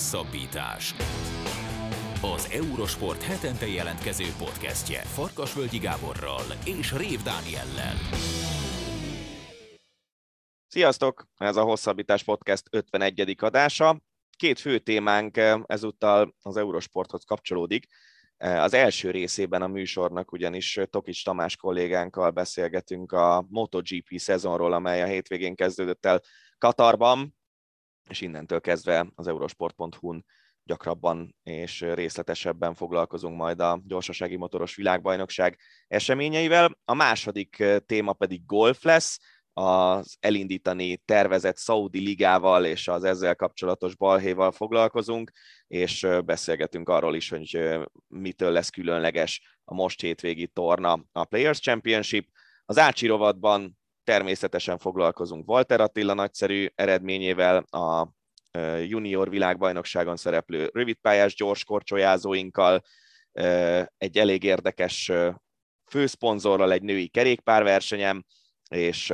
Hosszabbítás. Az Eurosport hetente jelentkező podcastje Farkasvölgyi Gáborral és Rév Dániellel. Sziasztok! Ez a Hosszabbítás Podcast 51. adása. Két fő témánk eh, ezúttal az Eurosporthoz kapcsolódik. Eh, az első részében a műsornak ugyanis Tokics Tamás kollégánkkal beszélgetünk a MotoGP szezonról, amely a hétvégén kezdődött el Katarban, és innentől kezdve az eurosport.hu-n gyakrabban és részletesebben foglalkozunk majd a gyorsasági motoros világbajnokság eseményeivel. A második téma pedig golf lesz, az elindítani tervezett Saudi ligával és az ezzel kapcsolatos balhéval foglalkozunk, és beszélgetünk arról is, hogy mitől lesz különleges a most hétvégi torna a Players Championship. Az Ácsi rovatban természetesen foglalkozunk Walter Attila nagyszerű eredményével, a junior világbajnokságon szereplő rövidpályás gyors korcsolyázóinkkal, egy elég érdekes főszponzorral egy női kerékpárversenyem, és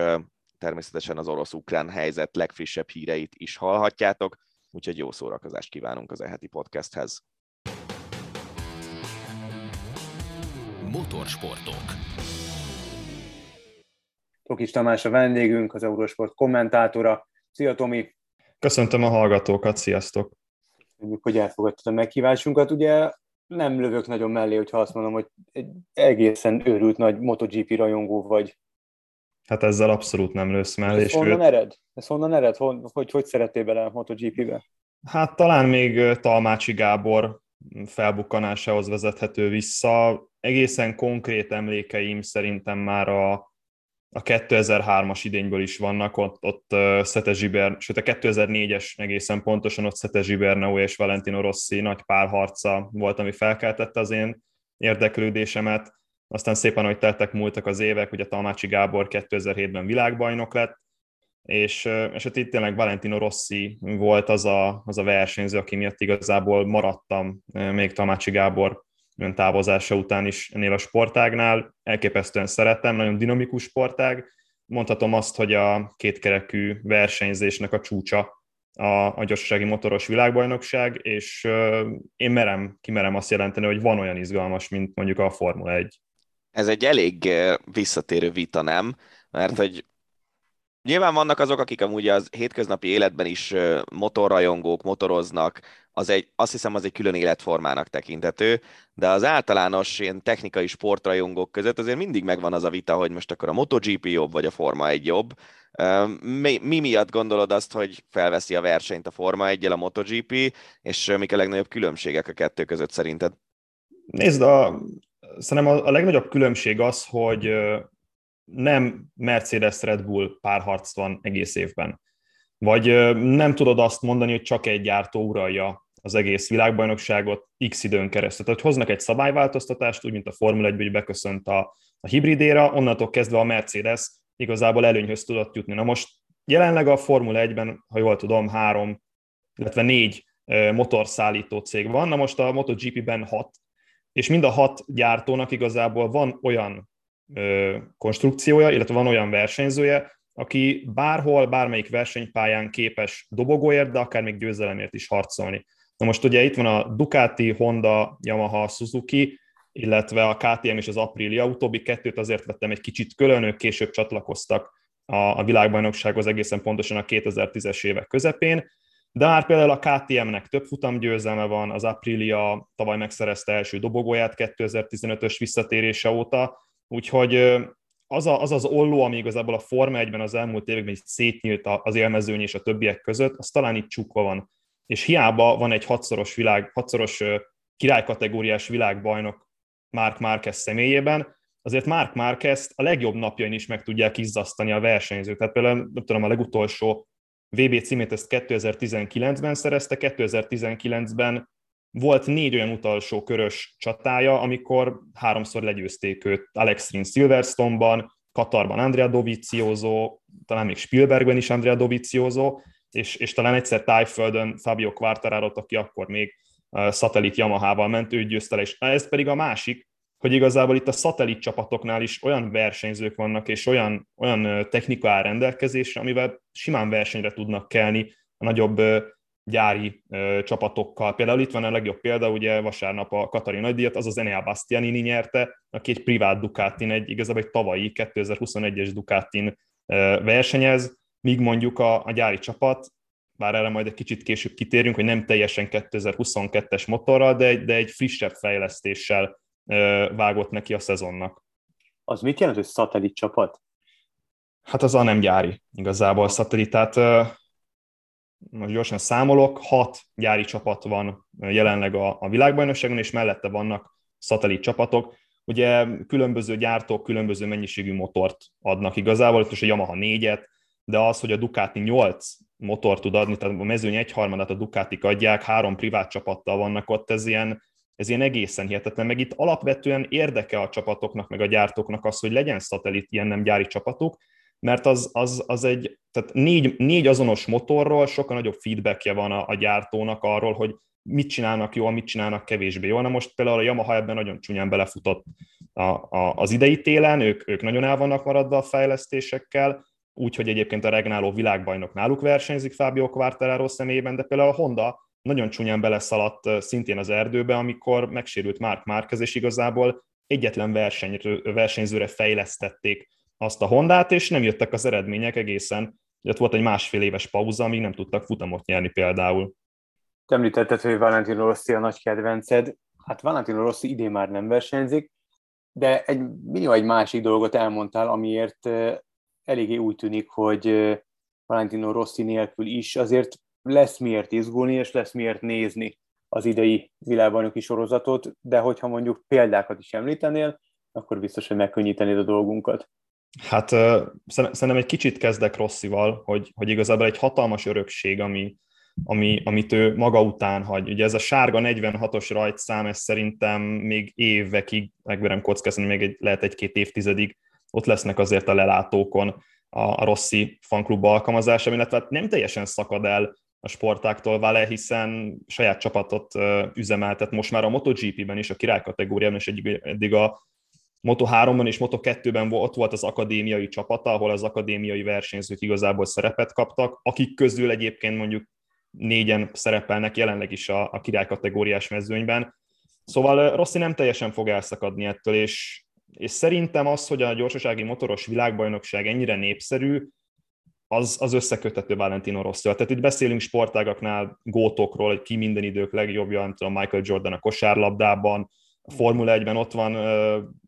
természetesen az orosz-ukrán helyzet legfrissebb híreit is hallhatjátok, úgyhogy jó szórakozást kívánunk az eheti podcasthez. Motorsportok. Tokis Tamás a vendégünk, az Eurosport kommentátora. Szia Tomi! Köszöntöm a hallgatókat, sziasztok! Köszönjük, hogy elfogadtad a meghívásunkat. Ugye nem lövök nagyon mellé, hogyha azt mondom, hogy egy egészen őrült nagy MotoGP rajongó vagy. Hát ezzel abszolút nem lősz mellé. Ez honnan ered? Ez honnan ered? Hogy, hogy, hogy szerettél bele a MotoGP-be? Hát talán még Talmácsi Gábor felbukkanásához vezethető vissza. Egészen konkrét emlékeim szerintem már a a 2003-as idényből is vannak, ott, ott Szete Zsiber, sőt a 2004-es egészen pontosan ott Szete Zsibernau és Valentino Rossi nagy párharca volt, ami felkeltette az én érdeklődésemet. Aztán szépen, hogy teltek múltak az évek, ugye Talmácsi Gábor 2007-ben világbajnok lett, és, és hát itt tényleg Valentino Rossi volt az a, az a versenyző, aki miatt igazából maradtam még Talmácsi Gábor ön távozása után is ennél a sportágnál. Elképesztően szeretem, nagyon dinamikus sportág. Mondhatom azt, hogy a kétkerekű versenyzésnek a csúcsa a, a gyorsasági motoros világbajnokság, és uh, én merem, kimerem azt jelenteni, hogy van olyan izgalmas, mint mondjuk a Formula 1. Ez egy elég visszatérő vita, nem? Mert hogy Nyilván vannak azok, akik amúgy az hétköznapi életben is motorrajongók, motoroznak, az egy, azt hiszem az egy külön életformának tekintető, de az általános ilyen technikai sportrajongók között azért mindig megvan az a vita, hogy most akkor a MotoGP jobb, vagy a Forma 1 jobb. Mi, mi miatt gondolod azt, hogy felveszi a versenyt a Forma 1 a MotoGP, és mik a legnagyobb különbségek a kettő között szerinted? Nézd, a, szerintem a, a legnagyobb különbség az, hogy nem Mercedes-Red Bull párharc van egész évben. Vagy nem tudod azt mondani, hogy csak egy gyártó uralja az egész világbajnokságot x időn keresztül. Tehát, hogy hoznak egy szabályváltoztatást, úgy, mint a Formula 1 hogy beköszönt a, a hibridéra, onnantól kezdve a Mercedes igazából előnyhöz tudott jutni. Na most jelenleg a Formula 1-ben, ha jól tudom, három, illetve négy motorszállító cég van, na most a MotoGP-ben hat, és mind a hat gyártónak igazából van olyan konstrukciója, illetve van olyan versenyzője, aki bárhol, bármelyik versenypályán képes dobogóért, de akár még győzelemért is harcolni. Na most ugye itt van a Ducati, Honda, Yamaha, Suzuki, illetve a KTM és az Aprilia, utóbbi kettőt azért vettem egy kicsit külön, ők később csatlakoztak a, a világbajnoksághoz egészen pontosan a 2010-es évek közepén, de már például a KTM-nek több futamgyőzelme van, az Aprilia tavaly megszerezte első dobogóját 2015-ös visszatérése óta, Úgyhogy az, a, az az olló, ami igazából a Forma 1-ben az elmúlt években így szétnyílt az élmezőny és a többiek között, az talán itt csukva van. És hiába van egy hatszoros, világ, hatszoros királykategóriás világbajnok Mark Marquez személyében, azért Mark Marquez a legjobb napjain is meg tudják izzasztani a versenyzőt. Tehát például, nem tudom, a legutolsó VB címét ezt 2019-ben szerezte, 2019-ben volt négy olyan utolsó körös csatája, amikor háromszor legyőzték őt Alex Rins Silverstone-ban, Katarban Andrea Dovizioso, talán még Spielbergben is Andrea Dovizioso, és, és talán egyszer Tájföldön Fabio quartararo aki akkor még szatellit Yamaha-val ment, ő győzte le, és ez pedig a másik, hogy igazából itt a szatellit csapatoknál is olyan versenyzők vannak, és olyan, olyan technika áll rendelkezésre, amivel simán versenyre tudnak kelni a nagyobb gyári ö, csapatokkal. Például itt van a legjobb példa, ugye vasárnap a Katari nagydíjat, az az Enea Bastianini nyerte, aki egy privát Ducatin, egy igazából egy tavalyi 2021-es Ducatin ö, versenyez, míg mondjuk a, a gyári csapat, bár erre majd egy kicsit később kitérünk, hogy nem teljesen 2022-es motorral, de egy, de egy frissebb fejlesztéssel ö, vágott neki a szezonnak. Az mit jelent, hogy szatellit csapat? Hát az a nem gyári igazából a szatellitát most gyorsan számolok, hat gyári csapat van jelenleg a, a világbajnokságon, és mellette vannak szatellit csapatok. Ugye különböző gyártók különböző mennyiségű motort adnak igazából, itt most a Yamaha négyet, de az, hogy a Ducati 8 motor tud adni, tehát a mezőny egyharmadát a Ducatik adják, három privát csapattal vannak ott, ez ilyen, ez ilyen egészen hihetetlen, meg itt alapvetően érdeke a csapatoknak, meg a gyártóknak az, hogy legyen szatellit ilyen nem gyári csapatuk, mert az, az, az egy, tehát négy, négy azonos motorról sokkal nagyobb feedbackje van a, a gyártónak arról, hogy mit csinálnak jól, mit csinálnak kevésbé jól. Na most például a Yamaha ebben nagyon csúnyán belefutott a, a, az idei télen, ők, ők nagyon el vannak maradva a fejlesztésekkel, úgyhogy egyébként a regnáló világbajnok náluk versenyzik Fábio Quartararo személyében, de például a Honda nagyon csúnyán beleszaladt szintén az erdőbe, amikor megsérült Mark Márquez, és igazából egyetlen versenyzőre fejlesztették azt a Hondát, és nem jöttek az eredmények egészen. Ott volt egy másfél éves pauza, amíg nem tudtak futamot nyerni például. Te említetted, hogy Valentino Rossi a nagy kedvenced. Hát Valentino Rossi idén már nem versenyzik, de egy, minimum egy másik dolgot elmondtál, amiért eléggé úgy tűnik, hogy Valentino Rossi nélkül is azért lesz miért izgulni, és lesz miért nézni az idei világbajnoki sorozatot, de hogyha mondjuk példákat is említenél, akkor biztos, hogy megkönnyítenéd a dolgunkat. Hát szerintem egy kicsit kezdek Rosszival, hogy, hogy igazából egy hatalmas örökség, ami, ami, amit ő maga után hagy. Ugye ez a sárga 46-os rajtszám, ez szerintem még évekig, megverem kockázni, még egy, lehet egy-két évtizedig ott lesznek azért a lelátókon a, a Rossi fanklub alkalmazása, illetve hát nem teljesen szakad el a sportáktól vele, hiszen saját csapatot üzemeltet most már a MotoGP-ben is, a király kategóriában, és eddig, a Moto3-ban és Moto2-ben ott volt az akadémiai csapata, ahol az akadémiai versenyzők igazából szerepet kaptak, akik közül egyébként mondjuk négyen szerepelnek jelenleg is a, a király kategóriás mezőnyben. Szóval Rossi nem teljesen fog elszakadni ettől, és, és szerintem az, hogy a gyorsasági motoros világbajnokság ennyire népszerű, az, az összeköthető Valentino rossi Tehát itt beszélünk sportágaknál gótokról, hogy ki minden idők legjobbja, nem tudom, Michael Jordan a kosárlabdában, a Formula 1-ben ott van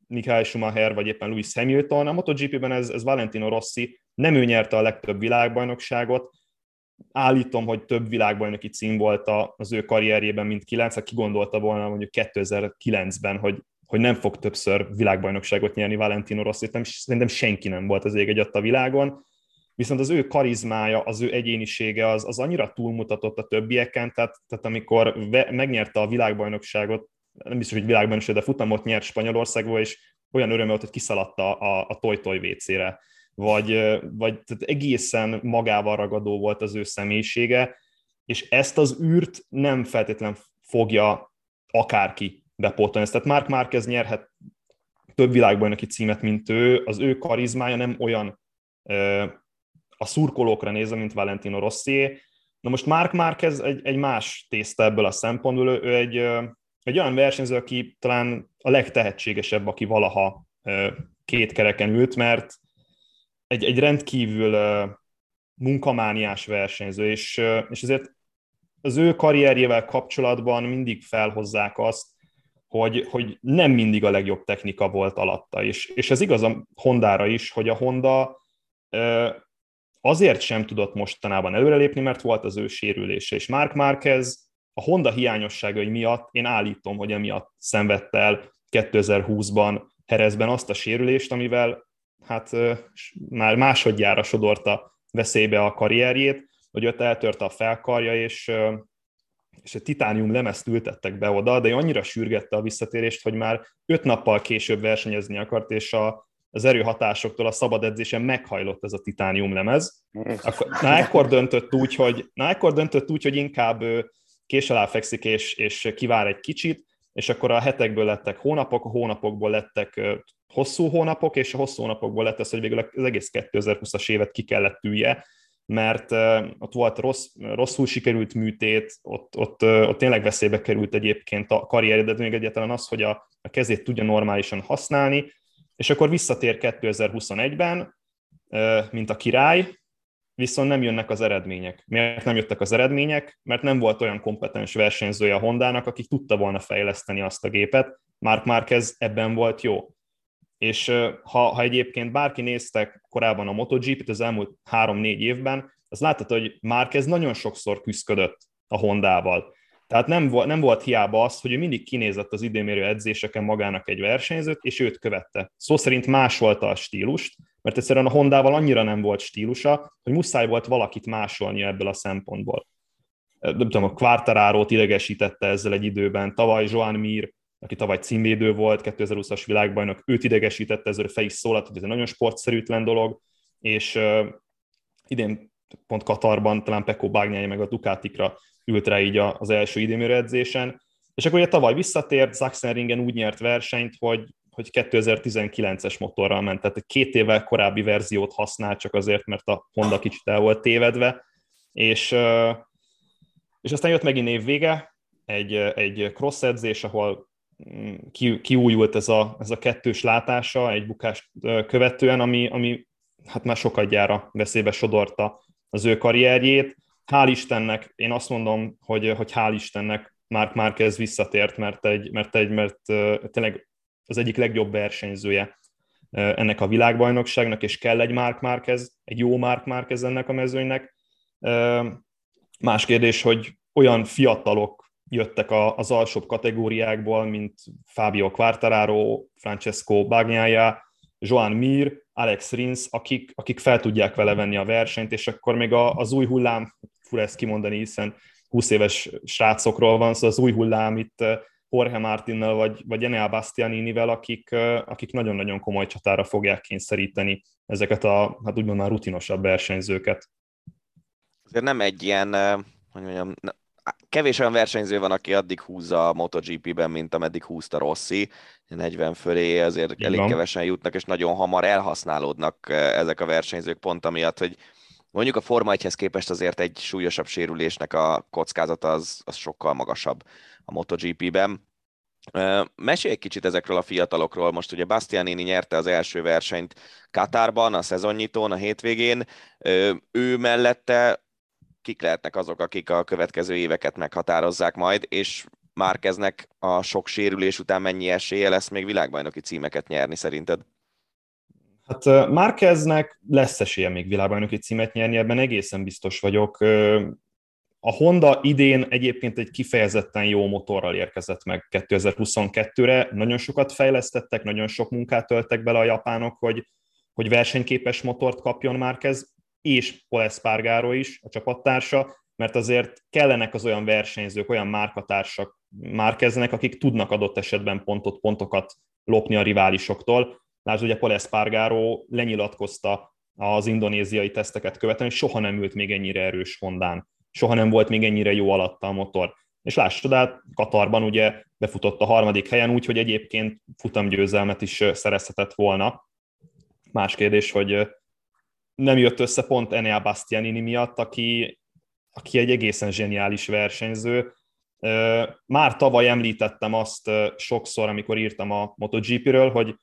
Michael Schumacher, vagy éppen Lewis Hamilton. A MotoGP-ben ez, ez Valentino Rossi, nem ő nyerte a legtöbb világbajnokságot, állítom, hogy több világbajnoki cím volt az ő karrierjében, mint kilenc, ha kigondolta volna mondjuk 2009-ben, hogy, hogy nem fog többször világbajnokságot nyerni Valentino Rossi, nem, szerintem senki nem volt az ég egy a világon, viszont az ő karizmája, az ő egyénisége az, az annyira túlmutatott a többieken, tehát, tehát amikor ve, megnyerte a világbajnokságot nem biztos, hogy világban is, de futamot nyert Spanyolországból, és olyan öröm volt, hogy kiszaladt a, a, a toj-toj WC-re. Vagy, vagy tehát egészen magával ragadó volt az ő személyisége, és ezt az űrt nem feltétlen fogja akárki bepótolni. Tehát Mark Márquez nyerhet több világbajnoki címet, mint ő, az ő karizmája nem olyan a szurkolókra nézve, mint Valentino Rossi. Na most Mark Márquez egy, egy más tészta ebből a szempontból, ő egy, egy olyan versenyző, aki talán a legtehetségesebb, aki valaha két kereken ült, mert egy, egy rendkívül munkamániás versenyző, és, és ezért az ő karrierjével kapcsolatban mindig felhozzák azt, hogy, hogy nem mindig a legjobb technika volt alatta, és, és ez igaz a Hondára is, hogy a Honda azért sem tudott mostanában előrelépni, mert volt az ő sérülése, és Mark Marquez a Honda hiányosságai miatt én állítom, hogy emiatt szenvedte el 2020-ban Herezben azt a sérülést, amivel hát már másodjára sodorta veszélybe a karrierjét, hogy ott eltörte a felkarja, és, és egy titánium lemezt ültettek be oda, de annyira sürgette a visszatérést, hogy már öt nappal később versenyezni akart, és a, az erőhatásoktól a szabad edzésen meghajlott ez a titánium lemez. Akkor, na, ekkor döntött úgy, hogy, na, ekkor döntött úgy, hogy inkább kés alá fekszik és, és kivár egy kicsit, és akkor a hetekből lettek hónapok, a hónapokból lettek hosszú hónapok, és a hosszú hónapokból lett az, hogy végül az egész 2020-as évet ki kellett ülje, mert ott volt rossz, rosszul sikerült műtét, ott, ott, ott tényleg veszélybe került egyébként a karrierje, de még egyáltalán az, hogy a, a kezét tudja normálisan használni, és akkor visszatér 2021-ben, mint a király, viszont nem jönnek az eredmények. Miért nem jöttek az eredmények? Mert nem volt olyan kompetens versenyzője a Hondának, aki tudta volna fejleszteni azt a gépet. Mark Marquez ebben volt jó. És ha, ha egyébként bárki néztek korábban a MotoGP-t az elmúlt három-négy évben, az láttad, hogy Marquez nagyon sokszor küzdött a Hondával. Tehát nem, volt, nem volt hiába az, hogy ő mindig kinézett az időmérő edzéseken magának egy versenyzőt, és őt követte. Szó szerint másolta a stílust, mert egyszerűen a Hondával annyira nem volt stílusa, hogy muszáj volt valakit másolni ebből a szempontból. Nem tudom, a Quartararo-t idegesítette ezzel egy időben, tavaly Joan Mir, aki tavaly címvédő volt, 2020-as világbajnok, őt idegesítette, ezzel fel is szólalt, hogy ez egy nagyon sportszerűtlen dolog, és uh, idén pont Katarban talán Peko Bagnyája meg a Ducatikra ült rá így az első időmérő edzésen, és akkor ugye tavaly visszatért, Sachsenringen úgy nyert versenyt, hogy, hogy 2019-es motorral ment, tehát egy két évvel korábbi verziót használ, csak azért, mert a Honda kicsit el volt tévedve, és, és aztán jött megint év vége, egy, egy cross edzés, ahol mm, ki, kiújult ez a, ez a kettős látása egy bukást követően, ami, ami hát már sokat gyára veszélybe sodorta az ő karrierjét, hál' Istennek, én azt mondom, hogy, hogy hál' Istennek Mark Marquez visszatért, mert, egy, mert, egy, mert tényleg az egyik legjobb versenyzője ennek a világbajnokságnak, és kell egy Mark Marquez, egy jó Mark Marquez ennek a mezőnynek. Más kérdés, hogy olyan fiatalok jöttek az alsóbb kategóriákból, mint Fabio Quartararo, Francesco Bagnaia, Joan Mir, Alex Rins, akik, akik fel tudják vele venni a versenyt, és akkor még az új hullám, fura ezt kimondani, hiszen 20 éves srácokról van, szóval az új hullám itt Jorge Martinnal vagy, vagy Enea Bastianinivel, akik, akik nagyon-nagyon komoly csatára fogják kényszeríteni ezeket a, hát úgymond már rutinosabb versenyzőket. Azért nem egy ilyen, hogy mondjam, kevés olyan versenyző van, aki addig húzza a MotoGP-ben, mint ameddig húzta Rossi, 40 fölé azért Igen. elég kevesen jutnak, és nagyon hamar elhasználódnak ezek a versenyzők pont amiatt, hogy mondjuk a Forma 1 képest azért egy súlyosabb sérülésnek a kockázata az, az sokkal magasabb a MotoGP-ben. Mesélj egy kicsit ezekről a fiatalokról. Most ugye Bastianini nyerte az első versenyt Katárban, a szezonnyitón, a hétvégén. Ő mellette kik lehetnek azok, akik a következő éveket meghatározzák majd, és Márkeznek a sok sérülés után mennyi esélye lesz még világbajnoki címeket nyerni szerinted? Hát Márkeznek lesz esélye még világbajnoki címet nyerni, ebben egészen biztos vagyok. A Honda idén egyébként egy kifejezetten jó motorral érkezett meg 2022-re. Nagyon sokat fejlesztettek, nagyon sok munkát töltek bele a japánok, hogy, hogy versenyképes motort kapjon Márkez, és Paul is, a csapattársa, mert azért kellenek az olyan versenyzők, olyan márkatársak márkeznek, akik tudnak adott esetben pontot, pontokat lopni a riválisoktól. Lásd, ugye Paul lenyilatkozta az indonéziai teszteket követően, hogy soha nem ült még ennyire erős Hondán, soha nem volt még ennyire jó alatta a motor. És lássad, át Katarban ugye befutott a harmadik helyen, úgyhogy egyébként futamgyőzelmet is szerezhetett volna. Más kérdés, hogy nem jött össze pont Enea Bastianini miatt, aki, aki egy egészen zseniális versenyző. Már tavaly említettem azt sokszor, amikor írtam a MotoGP-ről, hogy,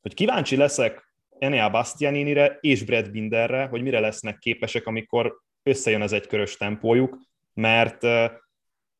hogy kíváncsi leszek Enea Bastianinire és Brad Binderre, hogy mire lesznek képesek, amikor összejön az egykörös tempójuk, mert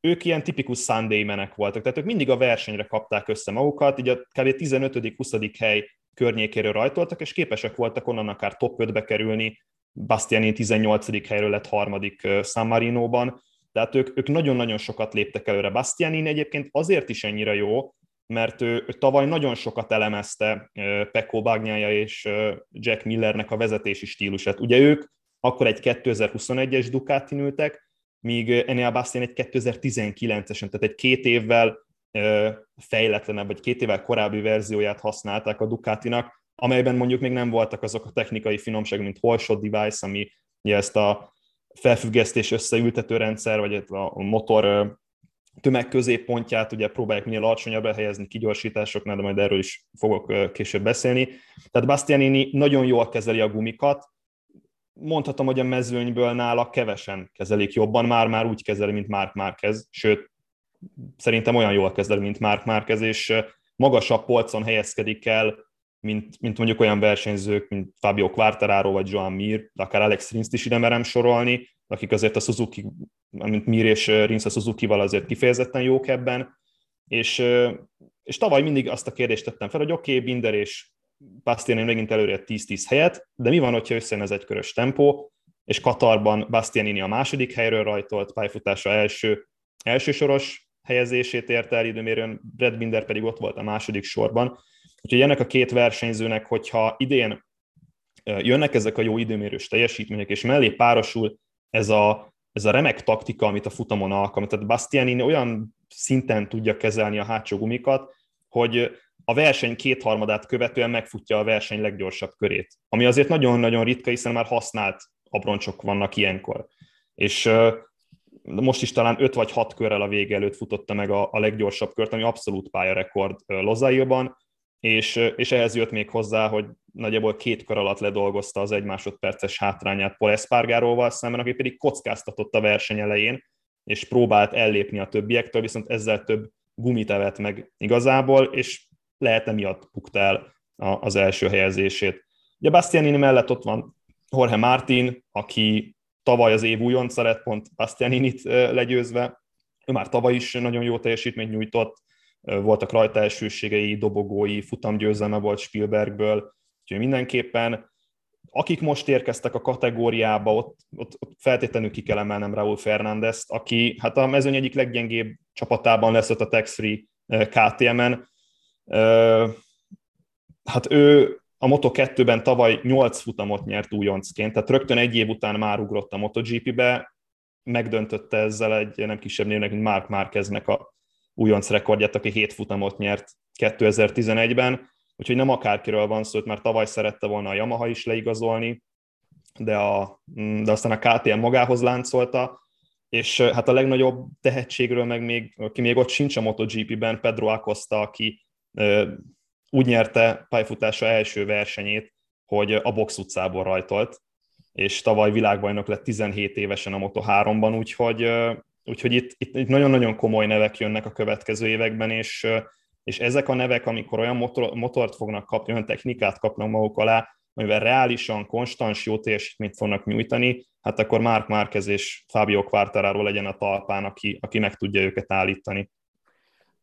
ők ilyen tipikus Sunday menek voltak, tehát ők mindig a versenyre kapták össze magukat, így a kb. 15.-20. hely környékéről rajtoltak, és képesek voltak onnan akár top 5-be kerülni, Bastiani 18. helyről lett harmadik San Marino-ban, tehát ők, ők nagyon-nagyon sokat léptek előre. Bastiani egyébként azért is ennyire jó, mert ő, ő tavaly nagyon sokat elemezte Pecco Bagnaia és Jack Millernek a vezetési stílusát. Ugye ők akkor egy 2021-es Ducati ültek, míg Enea Bastian egy 2019-esen, tehát egy két évvel fejletlenebb, vagy két évvel korábbi verzióját használták a Ducatinak, amelyben mondjuk még nem voltak azok a technikai finomságok, mint Holshot device, ami ugye ezt a felfüggesztés összeültető rendszer, vagy a motor tömegközéppontját ugye próbálják minél alacsonyabbra helyezni kigyorsításoknál, de majd erről is fogok később beszélni. Tehát Bastianini nagyon jól kezeli a gumikat, mondhatom, hogy a mezőnyből nála kevesen kezelik jobban, már-már úgy kezeli, mint Mark Márquez, sőt, szerintem olyan jól kezeli, mint Mark Márquez, és magasabb polcon helyezkedik el, mint, mint mondjuk olyan versenyzők, mint Fabio Quartararo vagy Joan Mir, de akár Alex Rins is ide merem sorolni, akik azért a Suzuki, mint Mir és Rins a Suzuki-val azért kifejezetten jók ebben, és, és tavaly mindig azt a kérdést tettem fel, hogy oké, okay, Binder és Bastiani megint előre 10-10 helyet, de mi van, hogyha összejön ez egy körös tempó, és Katarban Bastianini a második helyről rajtolt, pályafutása első, első soros helyezését érte el időmérőn, Brad Binder pedig ott volt a második sorban. Úgyhogy ennek a két versenyzőnek, hogyha idén jönnek ezek a jó időmérős teljesítmények, és mellé párosul ez a, ez a remek taktika, amit a futamon alkalmaz. Tehát Bastianini olyan szinten tudja kezelni a hátsó gumikat, hogy a verseny kétharmadát követően megfutja a verseny leggyorsabb körét. Ami azért nagyon-nagyon ritka, hiszen már használt abroncsok vannak ilyenkor. És most is talán 5 vagy 6 körrel a vége előtt futotta meg a, a leggyorsabb kört, ami abszolút pályarekord Lozailban, és, és ehhez jött még hozzá, hogy nagyjából két kör alatt ledolgozta az egy másodperces hátrányát Paul Espargaróval szemben, aki pedig kockáztatott a verseny elején, és próbált ellépni a többiektől, viszont ezzel több gumit evett meg igazából, és lehet emiatt bukta el az első helyezését. Ugye Bastianini mellett ott van Jorge Martin, aki tavaly az év újonca lett, pont Bastianinit legyőzve. Ő már tavaly is nagyon jó teljesítményt nyújtott, voltak rajta elsőségei, dobogói, futamgyőzelme volt Spielbergből, úgyhogy mindenképpen akik most érkeztek a kategóriába, ott, ott, ott feltétlenül ki kell emelnem Raúl Fernándezt, aki hát a mezőny egyik leggyengébb csapatában lesz ott a Tax Free KTM-en. Hát ő a Moto2-ben tavaly 8 futamot nyert újoncként, tehát rögtön egy év után már ugrott a MotoGP-be, megdöntötte ezzel egy nem kisebb névnek, mint Mark Márqueznek a újonc rekordját, aki 7 futamot nyert 2011-ben, úgyhogy nem akárkiről van szó, mert tavaly szerette volna a Yamaha is leigazolni, de, a, de aztán a KTM magához láncolta, és hát a legnagyobb tehetségről meg még, aki még ott sincs a MotoGP-ben, Pedro Acosta, aki úgy nyerte pályafutása első versenyét, hogy a box utcából rajtolt, és tavaly világbajnok lett 17 évesen a Moto3-ban, úgyhogy, úgyhogy itt, itt, itt nagyon-nagyon komoly nevek jönnek a következő években, és, és ezek a nevek, amikor olyan motor, motort fognak kapni, olyan technikát kapnak maguk alá, amivel reálisan, konstans jó teljesítményt fognak nyújtani, hát akkor Mark Márquez és Fábio Quartararo legyen a talpán, aki, aki meg tudja őket állítani.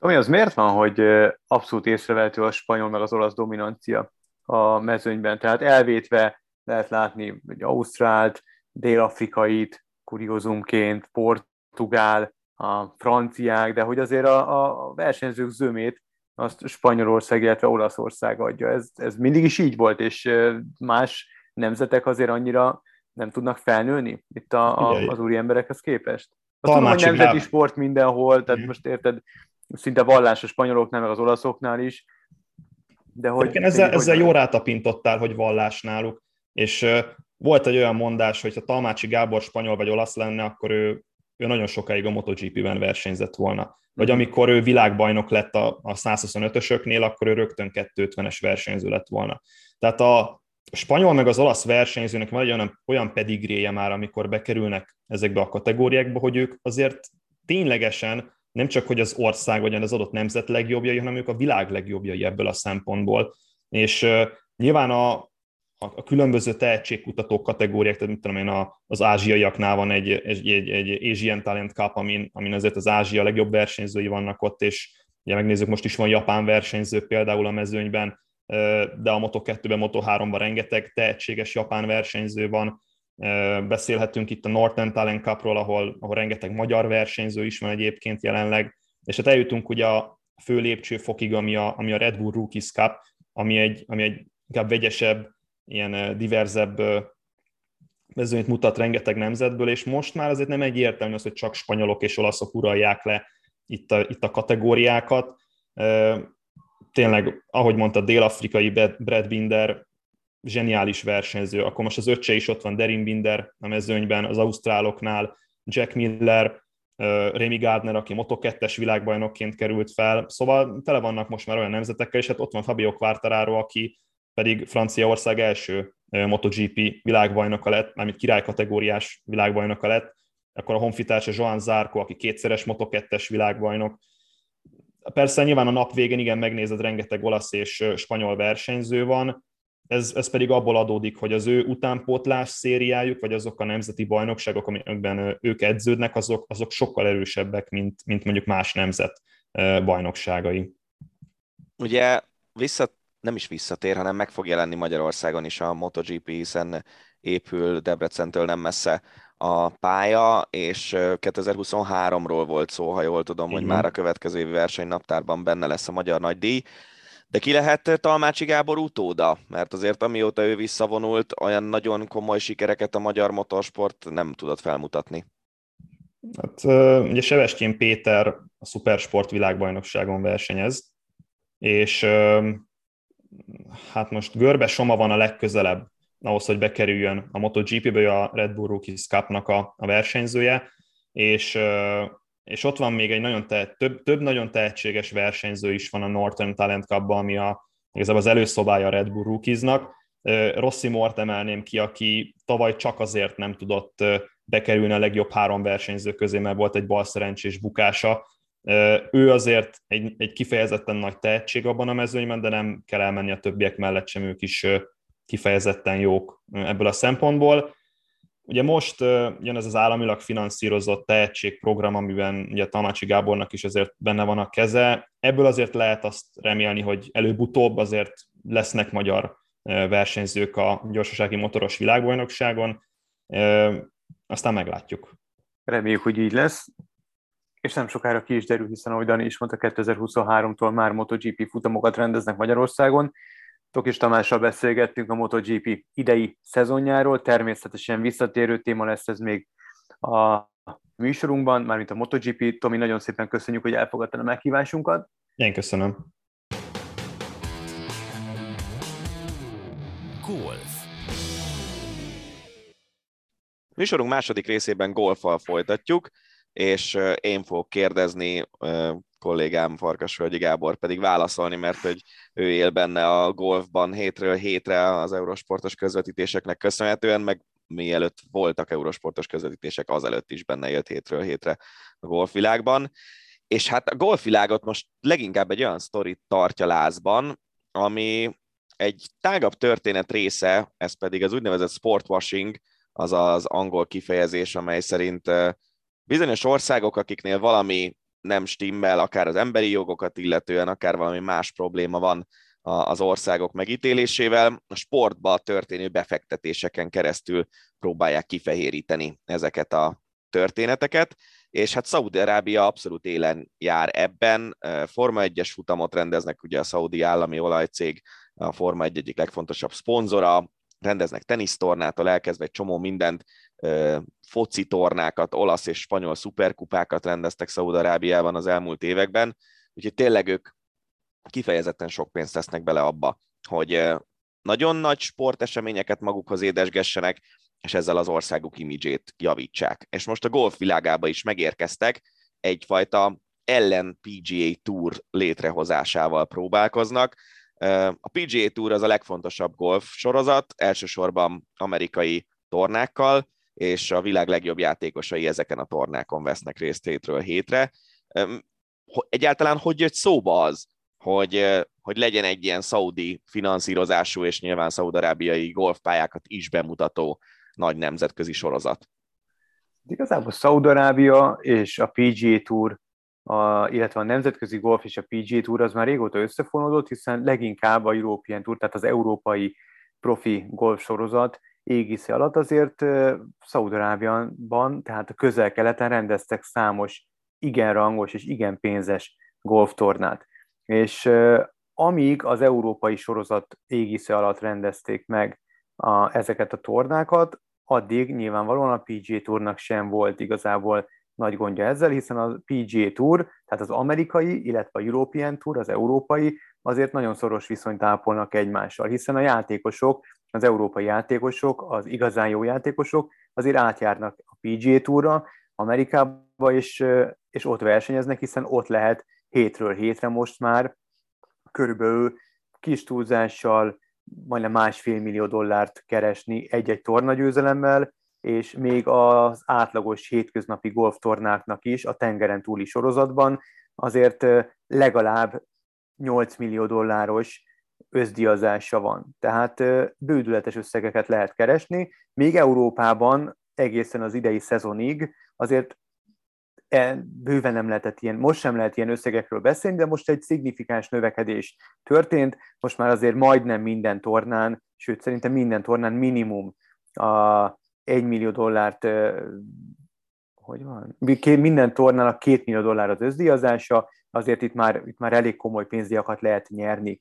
Ami az miért van, hogy abszolút észrevehető a spanyol meg az olasz dominancia a mezőnyben? Tehát elvétve lehet látni egy ausztrált, dél-afrikait, kuriózumként, portugál, a franciák, de hogy azért a, a versenyzők zömét azt Spanyolország, illetve Olaszország adja. Ez, ez mindig is így volt, és más nemzetek azért annyira nem tudnak felnőni itt a, a, az úri emberekhez képest. Azt tudom, hogy nemzeti sport mindenhol, tehát mm. most érted, szinte vallás a spanyoloknál, meg az olaszoknál is. De hogy Igen, ezzel, hogy ezzel jó rátapintottál, hogy vallás náluk, és uh, volt egy olyan mondás, hogy ha Talmácsi Gábor spanyol vagy olasz lenne, akkor ő, ő nagyon sokáig a MotoGP-ben versenyzett volna. Vagy mhm. amikor ő világbajnok lett a, a 125-ösöknél, akkor ő rögtön 250-es versenyző lett volna. Tehát a, spanyol meg az olasz versenyzőnek van egy olyan, olyan pedigréje már, amikor bekerülnek ezekbe a kategóriákba, hogy ők azért ténylegesen nem csak, hogy az ország vagy az adott nemzet legjobbjai, hanem ők a világ legjobbjai ebből a szempontból. És uh, nyilván a, a, a különböző tehetségkutató kategóriák, tehát mit tudom én, a, az ázsiaiaknál van egy, egy, egy, egy Asian Talent Cup, amin, amin azért az Ázsia legjobb versenyzői vannak ott, és ugye megnézzük, most is van japán versenyző például a mezőnyben, de a Moto2-ben, Moto3-ban rengeteg tehetséges japán versenyző van, Beszélhetünk itt a Northern Talent Cupról, ahol, ahol rengeteg magyar versenyző is van egyébként jelenleg, és hát eljutunk ugye a fő lépcsőfokig, ami a, ami a Red Bull Rookies Cup, ami egy, ami egy inkább vegyesebb, ilyen diverzebb mezőnyt mutat rengeteg nemzetből, és most már azért nem egyértelmű az, hogy csak spanyolok és olaszok uralják le itt a, itt a kategóriákat. Tényleg, ahogy mondta, dél-afrikai Brad Binder zseniális versenyző. Akkor most az öccse is ott van, Derin Binder a mezőnyben, az ausztráloknál, Jack Miller, Remy Gardner, aki Moto2-es világbajnokként került fel, szóval tele vannak most már olyan nemzetekkel, és hát ott van Fabio Quartararo, aki pedig Franciaország első MotoGP világbajnoka lett, mármint királykategóriás világbajnoka lett, akkor a honfitársa Joan Zarco, aki kétszeres Moto2-es világbajnok. Persze nyilván a nap végén igen megnézed, rengeteg olasz és spanyol versenyző van, ez, ez pedig abból adódik, hogy az ő utánpótlás szériájuk, vagy azok a nemzeti bajnokságok, amikben ők edződnek, azok, azok sokkal erősebbek, mint, mint mondjuk más nemzet bajnokságai. Ugye vissza, nem is visszatér, hanem meg fog jelenni Magyarországon is a MotoGP, hiszen épül Debrecentől nem messze a pálya, és 2023-ról volt szó, ha jól tudom, Igen. hogy már a következő évi versenynaptárban benne lesz a Magyar Nagydíj. De ki lehet Talmácsi Gábor utóda? Mert azért amióta ő visszavonult, olyan nagyon komoly sikereket a magyar motorsport nem tudott felmutatni. Hát, ugye Sevestjén Péter a Supersport világbajnokságon versenyez, és hát most Görbe Soma van a legközelebb ahhoz, hogy bekerüljön a MotoGP-be, a Red Bull Rookies Cup-nak a, a versenyzője, és, és ott van még egy nagyon te, több, több nagyon tehetséges versenyző is van a Northern Talent cup ami a, igazából az előszobája a Red Bull Rookiesnak. Rossi Mort emelném ki, aki tavaly csak azért nem tudott bekerülni a legjobb három versenyző közé, mert volt egy balszerencsés bukása. Ő azért egy, egy kifejezetten nagy tehetség abban a mezőnyben, de nem kell elmenni a többiek mellett sem, ők is kifejezetten jók ebből a szempontból. Ugye most jön ez az államilag finanszírozott tehetségprogram, amiben ugye Tamácsi Gábornak is azért benne van a keze. Ebből azért lehet azt remélni, hogy előbb-utóbb azért lesznek magyar versenyzők a gyorsasági motoros világbajnokságon, aztán meglátjuk. Reméljük, hogy így lesz, és nem sokára ki is derül, hiszen ahogy Dani is mondta, 2023-tól már MotoGP futamokat rendeznek Magyarországon, Tokis Tamással beszélgettünk a MotoGP idei szezonjáról, természetesen visszatérő téma lesz ez még a műsorunkban, mármint a MotoGP. Tomi, nagyon szépen köszönjük, hogy elfogadtad a meghívásunkat. Én köszönöm. Golf. Műsorunk második részében golfal folytatjuk, és én fogok kérdezni kollégám Farkasvölgyi Gábor pedig válaszolni, mert hogy ő él benne a golfban hétről hétre az eurosportos közvetítéseknek köszönhetően, meg mielőtt voltak eurosportos közvetítések, azelőtt is benne jött hétről hétre a golfvilágban. És hát a golfvilágot most leginkább egy olyan sztorit tartja lázban, ami egy tágabb történet része, ez pedig az úgynevezett sportwashing, az az angol kifejezés, amely szerint bizonyos országok, akiknél valami nem stimmel, akár az emberi jogokat illetően, akár valami más probléma van az országok megítélésével, a sportba történő befektetéseken keresztül próbálják kifehéríteni ezeket a történeteket, és hát Szaudi-Arábia abszolút élen jár ebben. Forma 1-es futamot rendeznek, ugye a szaudi állami olajcég a Forma 1 egyik legfontosabb szponzora, rendeznek tenisztornától elkezdve egy csomó mindent, foci tornákat, olasz és spanyol szuperkupákat rendeztek Szaúd-Arábiában az elmúlt években, úgyhogy tényleg ők kifejezetten sok pénzt tesznek bele abba, hogy nagyon nagy sporteseményeket magukhoz édesgessenek, és ezzel az országuk imidzsét javítsák. És most a golf világába is megérkeztek, egyfajta ellen PGA Tour létrehozásával próbálkoznak. A PGA Tour az a legfontosabb golf sorozat, elsősorban amerikai tornákkal, és a világ legjobb játékosai ezeken a tornákon vesznek részt hétről hétre. Egyáltalán hogy jött szóba az, hogy, hogy legyen egy ilyen szaudi finanszírozású és nyilván szaudarábiai golfpályákat is bemutató nagy nemzetközi sorozat? Igazából Szaudarábia és a PGA Tour, a, illetve a nemzetközi golf és a PGA Tour az már régóta összefonódott, hiszen leginkább a European Tour, tehát az európai profi golf sorozat égisze alatt azért Szaudarábiában, tehát a közel-keleten rendeztek számos igen rangos és igen pénzes golftornát. És amíg az európai sorozat égisze alatt rendezték meg a, ezeket a tornákat, addig nyilvánvalóan a PGA Tournak sem volt igazából nagy gondja ezzel, hiszen a PGA Tour, tehát az amerikai, illetve a European Tour, az európai, azért nagyon szoros viszonyt ápolnak egymással, hiszen a játékosok, az európai játékosok, az igazán jó játékosok azért átjárnak a PGA Tourra, Amerikába, és, és ott versenyeznek, hiszen ott lehet hétről hétre most már körülbelül kis túlzással majdnem másfél millió dollárt keresni egy-egy tornagyőzelemmel, és még az átlagos hétköznapi golftornáknak is a tengeren túli sorozatban azért legalább 8 millió dolláros összdiazása van. Tehát bődületes összegeket lehet keresni, még Európában egészen az idei szezonig azért e, bőven nem lehetett ilyen, most sem lehet ilyen összegekről beszélni, de most egy szignifikáns növekedés történt, most már azért majdnem minden tornán, sőt szerintem minden tornán minimum a 1 millió dollárt, hogy van? Minden tornának 2 millió dollár az összdíjazása, azért itt már, itt már elég komoly pénzdiakat lehet nyerni.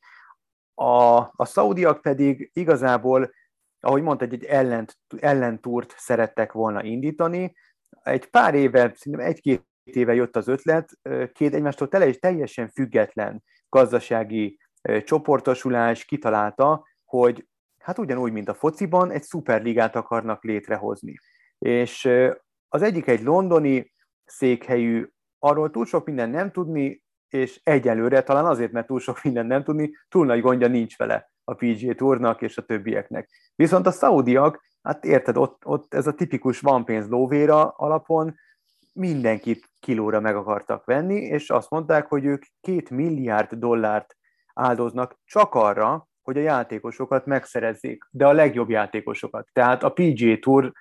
A, a szaudiak pedig igazából, ahogy mondta, egy, egy ellent, ellentúrt szerettek volna indítani. Egy pár éve, szerintem egy-két éve jött az ötlet, két egymástól tele, teljesen független gazdasági csoportosulás kitalálta, hogy hát ugyanúgy, mint a fociban, egy szuperligát akarnak létrehozni. És az egyik egy londoni székhelyű, arról túl sok minden nem tudni, és egyelőre, talán azért, mert túl sok minden nem tudni, túl nagy gondja nincs vele a PGA Tournak és a többieknek. Viszont a szaudiak, hát érted, ott, ott ez a tipikus van pénz lóvéra alapon, mindenkit kilóra meg akartak venni, és azt mondták, hogy ők két milliárd dollárt áldoznak csak arra, hogy a játékosokat megszerezzék, de a legjobb játékosokat. Tehát a PGA Tour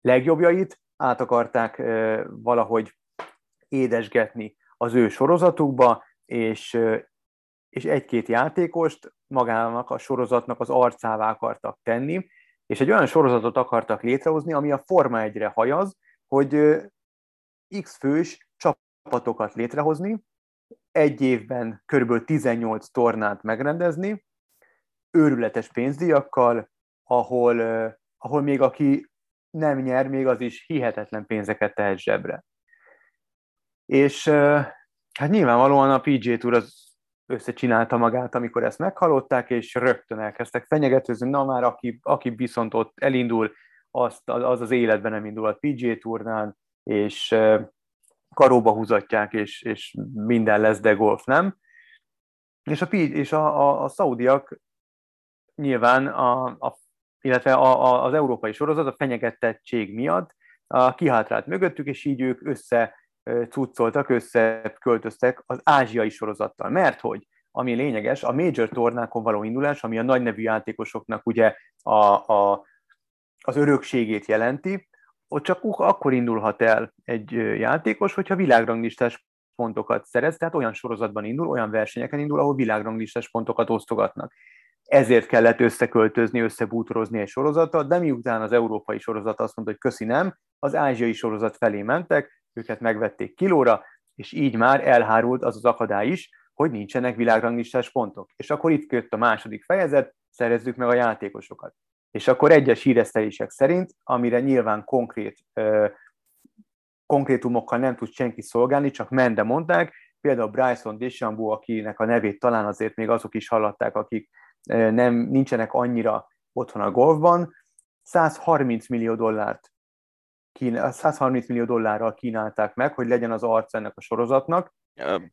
legjobbjait át akarták valahogy édesgetni az ő sorozatukba, és, és egy-két játékost magának a sorozatnak az arcává akartak tenni, és egy olyan sorozatot akartak létrehozni, ami a Forma 1-re hajaz, hogy X fős csapatokat létrehozni, egy évben kb. 18 tornát megrendezni, őrületes pénzdíjakkal, ahol, ahol még aki nem nyer, még az is hihetetlen pénzeket tehet zsebre. És hát nyilvánvalóan a PJ Tour az összecsinálta magát, amikor ezt meghallották, és rögtön elkezdtek fenyegetőzni, na már aki, aki viszont ott elindul, azt, az az életben nem indul a PJ Tournán, és karóba húzatják, és, és minden lesz, de golf nem. És a, és a, a, a szaudiak nyilván, a, a, illetve a, a, az európai sorozat a fenyegetettség miatt a kihátrált mögöttük, és így ők össze cuccoltak, összeköltöztek az ázsiai sorozattal. Mert hogy, ami lényeges, a major tornákon való indulás, ami a nagy nevű játékosoknak ugye a, a, az örökségét jelenti, ott csak akkor indulhat el egy játékos, hogyha világranglistás pontokat szerez, tehát olyan sorozatban indul, olyan versenyeken indul, ahol világranglistás pontokat osztogatnak. Ezért kellett összeköltözni, összebútorozni egy sorozatot, de miután az európai sorozat azt mondta, hogy köszi nem, az ázsiai sorozat felé mentek, őket megvették kilóra, és így már elhárult az az akadály is, hogy nincsenek világranglistás pontok. És akkor itt jött a második fejezet, szerezzük meg a játékosokat. És akkor egyes híresztelések szerint, amire nyilván konkrét ö, konkrétumokkal nem tud senki szolgálni, csak mende mondták, például Bryson DeChambeau, akinek a nevét talán azért még azok is hallatták, akik nem, nincsenek annyira otthon a golfban, 130 millió dollárt 130 millió dollárral kínálták meg, hogy legyen az arc ennek a sorozatnak.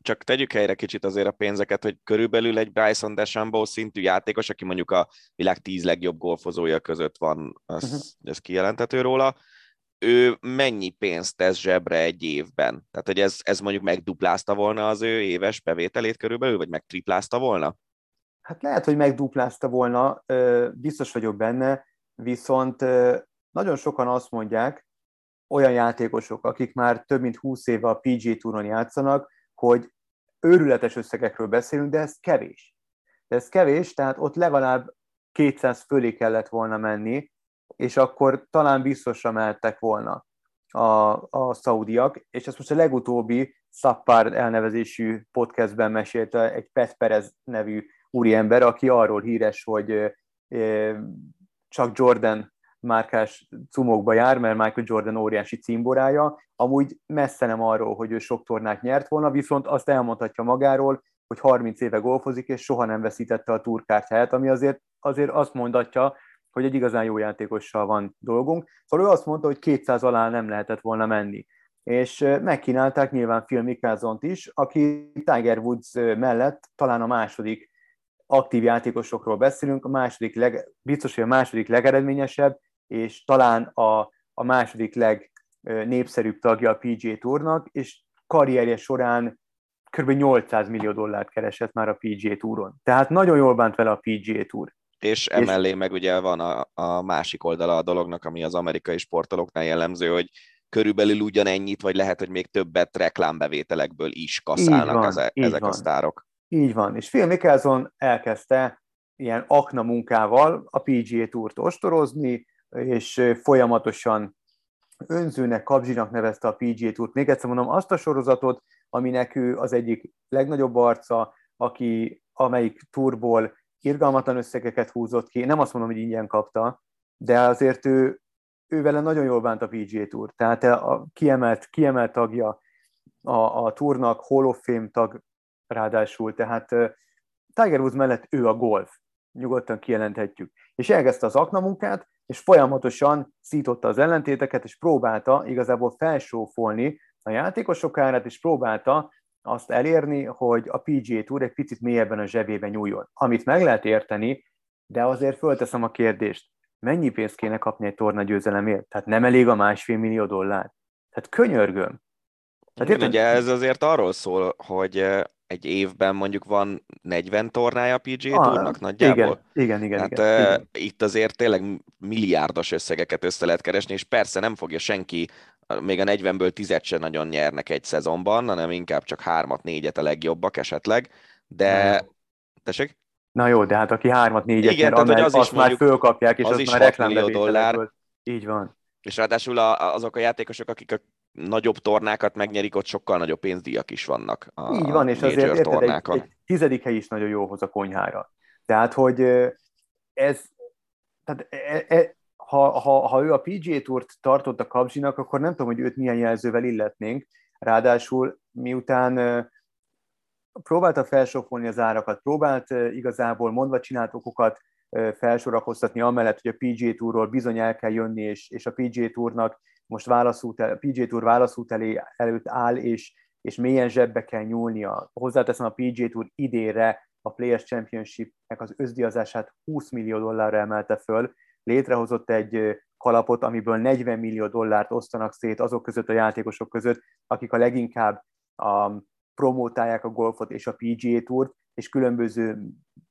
Csak tegyük helyre kicsit azért a pénzeket, hogy körülbelül egy Bryson DeChambeau szintű játékos, aki mondjuk a világ tíz legjobb golfozója között van, az, uh-huh. ez kijelenthető róla, ő mennyi pénzt tesz zsebre egy évben? Tehát, hogy ez, ez mondjuk megduplázta volna az ő éves bevételét körülbelül, vagy megtriplázta volna? Hát lehet, hogy megduplázta volna, biztos vagyok benne, viszont nagyon sokan azt mondják, olyan játékosok, akik már több mint 20 éve a PG Touron játszanak, hogy őrületes összegekről beszélünk, de ez kevés. De ez kevés, tehát ott legalább 200 fölé kellett volna menni, és akkor talán biztosra mehettek volna a, a szaudiak, és ezt most a legutóbbi Szappár elnevezésű podcastben mesélte egy Pet Perez nevű úriember, aki arról híres, hogy csak Jordan márkás cumokba jár, mert Michael Jordan óriási címborája, amúgy messze nem arról, hogy ő sok tornát nyert volna, viszont azt elmondhatja magáról, hogy 30 éve golfozik, és soha nem veszítette a turkártyáját, ami azért, azért azt mondatja, hogy egy igazán jó játékossal van dolgunk. Szóval ő azt mondta, hogy 200 alá nem lehetett volna menni. És megkínálták nyilván Phil Mickelsont is, aki Tiger Woods mellett talán a második aktív játékosokról beszélünk, a második leg, biztos, hogy a második legeredményesebb, és talán a, a második legnépszerűbb tagja a PGA Tournak, és karrierje során kb. 800 millió dollárt keresett már a PGA Touron. Tehát nagyon jól bánt vele a PGA Tour. És emellé és... meg ugye van a, a másik oldala a dolognak, ami az amerikai sportolóknál jellemző, hogy körülbelül ugyanennyit, vagy lehet, hogy még többet reklámbevételekből is kaszálnak van, az, e- ezek van. a sztárok. Így van, és Phil Mickelson elkezdte ilyen akna munkával a PGA Tourt ostorozni, és folyamatosan önzőnek, kapzsinak nevezte a PGA Tourt. Még egyszer mondom, azt a sorozatot, aminek ő az egyik legnagyobb arca, aki amelyik turból irgalmatlan összegeket húzott ki. Nem azt mondom, hogy ingyen kapta, de azért ő, ő vele nagyon jól bánt a PGA Tour. Tehát a kiemelt, kiemelt tagja a, a túrnak, Hall of Fame tag ráadásul. Tehát Tiger Woods mellett ő a golf. Nyugodtan kijelenthetjük. És elkezdte az akna munkát, és folyamatosan szította az ellentéteket, és próbálta igazából felsófolni a játékosok árát, és próbálta azt elérni, hogy a PGA Tour egy picit mélyebben a zsebébe nyúljon. Amit meg lehet érteni, de azért fölteszem a kérdést, mennyi pénzt kéne kapni egy torna győzelemért? Tehát nem elég a másfél millió dollár? Tehát könyörgöm. Tehát érted? Ugye ez azért arról szól, hogy egy évben mondjuk van 40 tornája a PGA ah, Tournak nagyjából. Igen, igen, igen. Hát igen, igen. itt azért tényleg milliárdos összegeket össze lehet keresni, és persze nem fogja senki, még a 40-ből 10 se nagyon nyernek egy szezonban, hanem inkább csak 3 négyet a legjobbak esetleg, de... Tessék? Na jó, de hát aki 3 négyet igen, nyer, tehát, az azt is már fölkapják, és az, az is már reklámbevételekből. Így van. És ráadásul azok a játékosok, akik a nagyobb tornákat megnyerik, ott sokkal nagyobb pénzdíjak is vannak. A Így van, és azért érted, egy, egy tizedik hely is nagyon jó hoz a konyhára. Tehát, hogy ez, tehát e, e, ha, ha, ha ő a PGA Tourt tartott a kapzsinak, akkor nem tudom, hogy őt milyen jelzővel illetnénk. Ráadásul miután próbálta felsokolni az árakat, próbált igazából mondva csinált okokat felsorakoztatni, amellett, hogy a PGA Tourról bizony el kell jönni, és, és a PGA Tournak most válaszút, a PGA Tour válaszút elé, előtt áll, és, és mélyen zsebbe kell nyúlnia. Hozzáteszem a PGA Tour idére a Players Championship-nek az özdiazását 20 millió dollárra emelte föl, létrehozott egy kalapot, amiből 40 millió dollárt osztanak szét azok között a játékosok között, akik a leginkább a, promótálják a golfot és a PGA Tourt, és különböző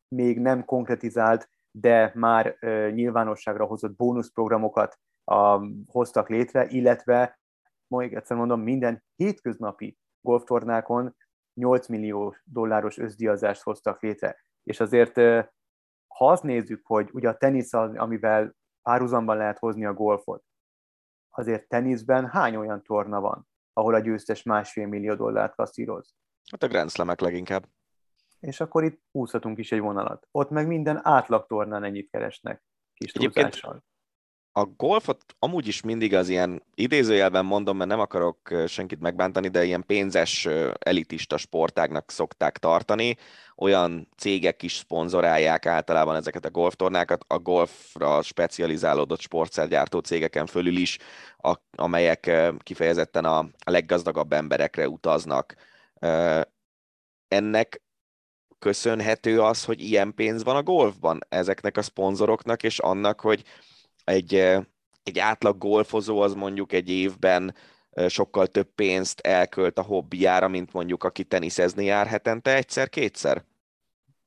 még nem konkretizált, de már uh, nyilvánosságra hozott bónuszprogramokat uh, hoztak létre, illetve, még egyszer mondom, minden hétköznapi golftornákon 8 millió dolláros összdiazást hoztak létre. És azért, ha azt nézzük, hogy ugye a tenisz az, amivel párhuzamban lehet hozni a golfot, azért teniszben hány olyan torna van, ahol a győztes másfél millió dollárt kasszíroz? Hát a Grand Slam-ek leginkább és akkor itt húzhatunk is egy vonalat. Ott meg minden átlag tornán ennyit keresnek kis túlzással. A golfot amúgy is mindig az ilyen idézőjelben mondom, mert nem akarok senkit megbántani, de ilyen pénzes elitista sportágnak szokták tartani. Olyan cégek is szponzorálják általában ezeket a golftornákat, a golfra specializálódott sportszergyártó cégeken fölül is, amelyek kifejezetten a, a leggazdagabb emberekre utaznak. Ennek köszönhető az, hogy ilyen pénz van a golfban ezeknek a szponzoroknak, és annak, hogy egy, egy átlag golfozó az mondjuk egy évben sokkal több pénzt elkölt a hobbiára, mint mondjuk aki teniszezni jár hetente egyszer-kétszer?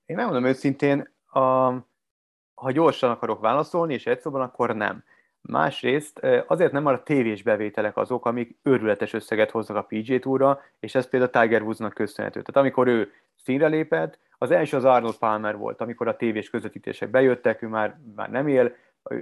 Én nem mondom őszintén, a, ha gyorsan akarok válaszolni, és egy akkor nem. Másrészt azért nem a tévés bevételek azok, amik őrületes összeget hoznak a PG Tourra, és ez például Tiger Woodsnak köszönhető. Tehát amikor ő színre lépett, az első az Arnold Palmer volt, amikor a tévés közvetítések bejöttek, ő már, már nem él,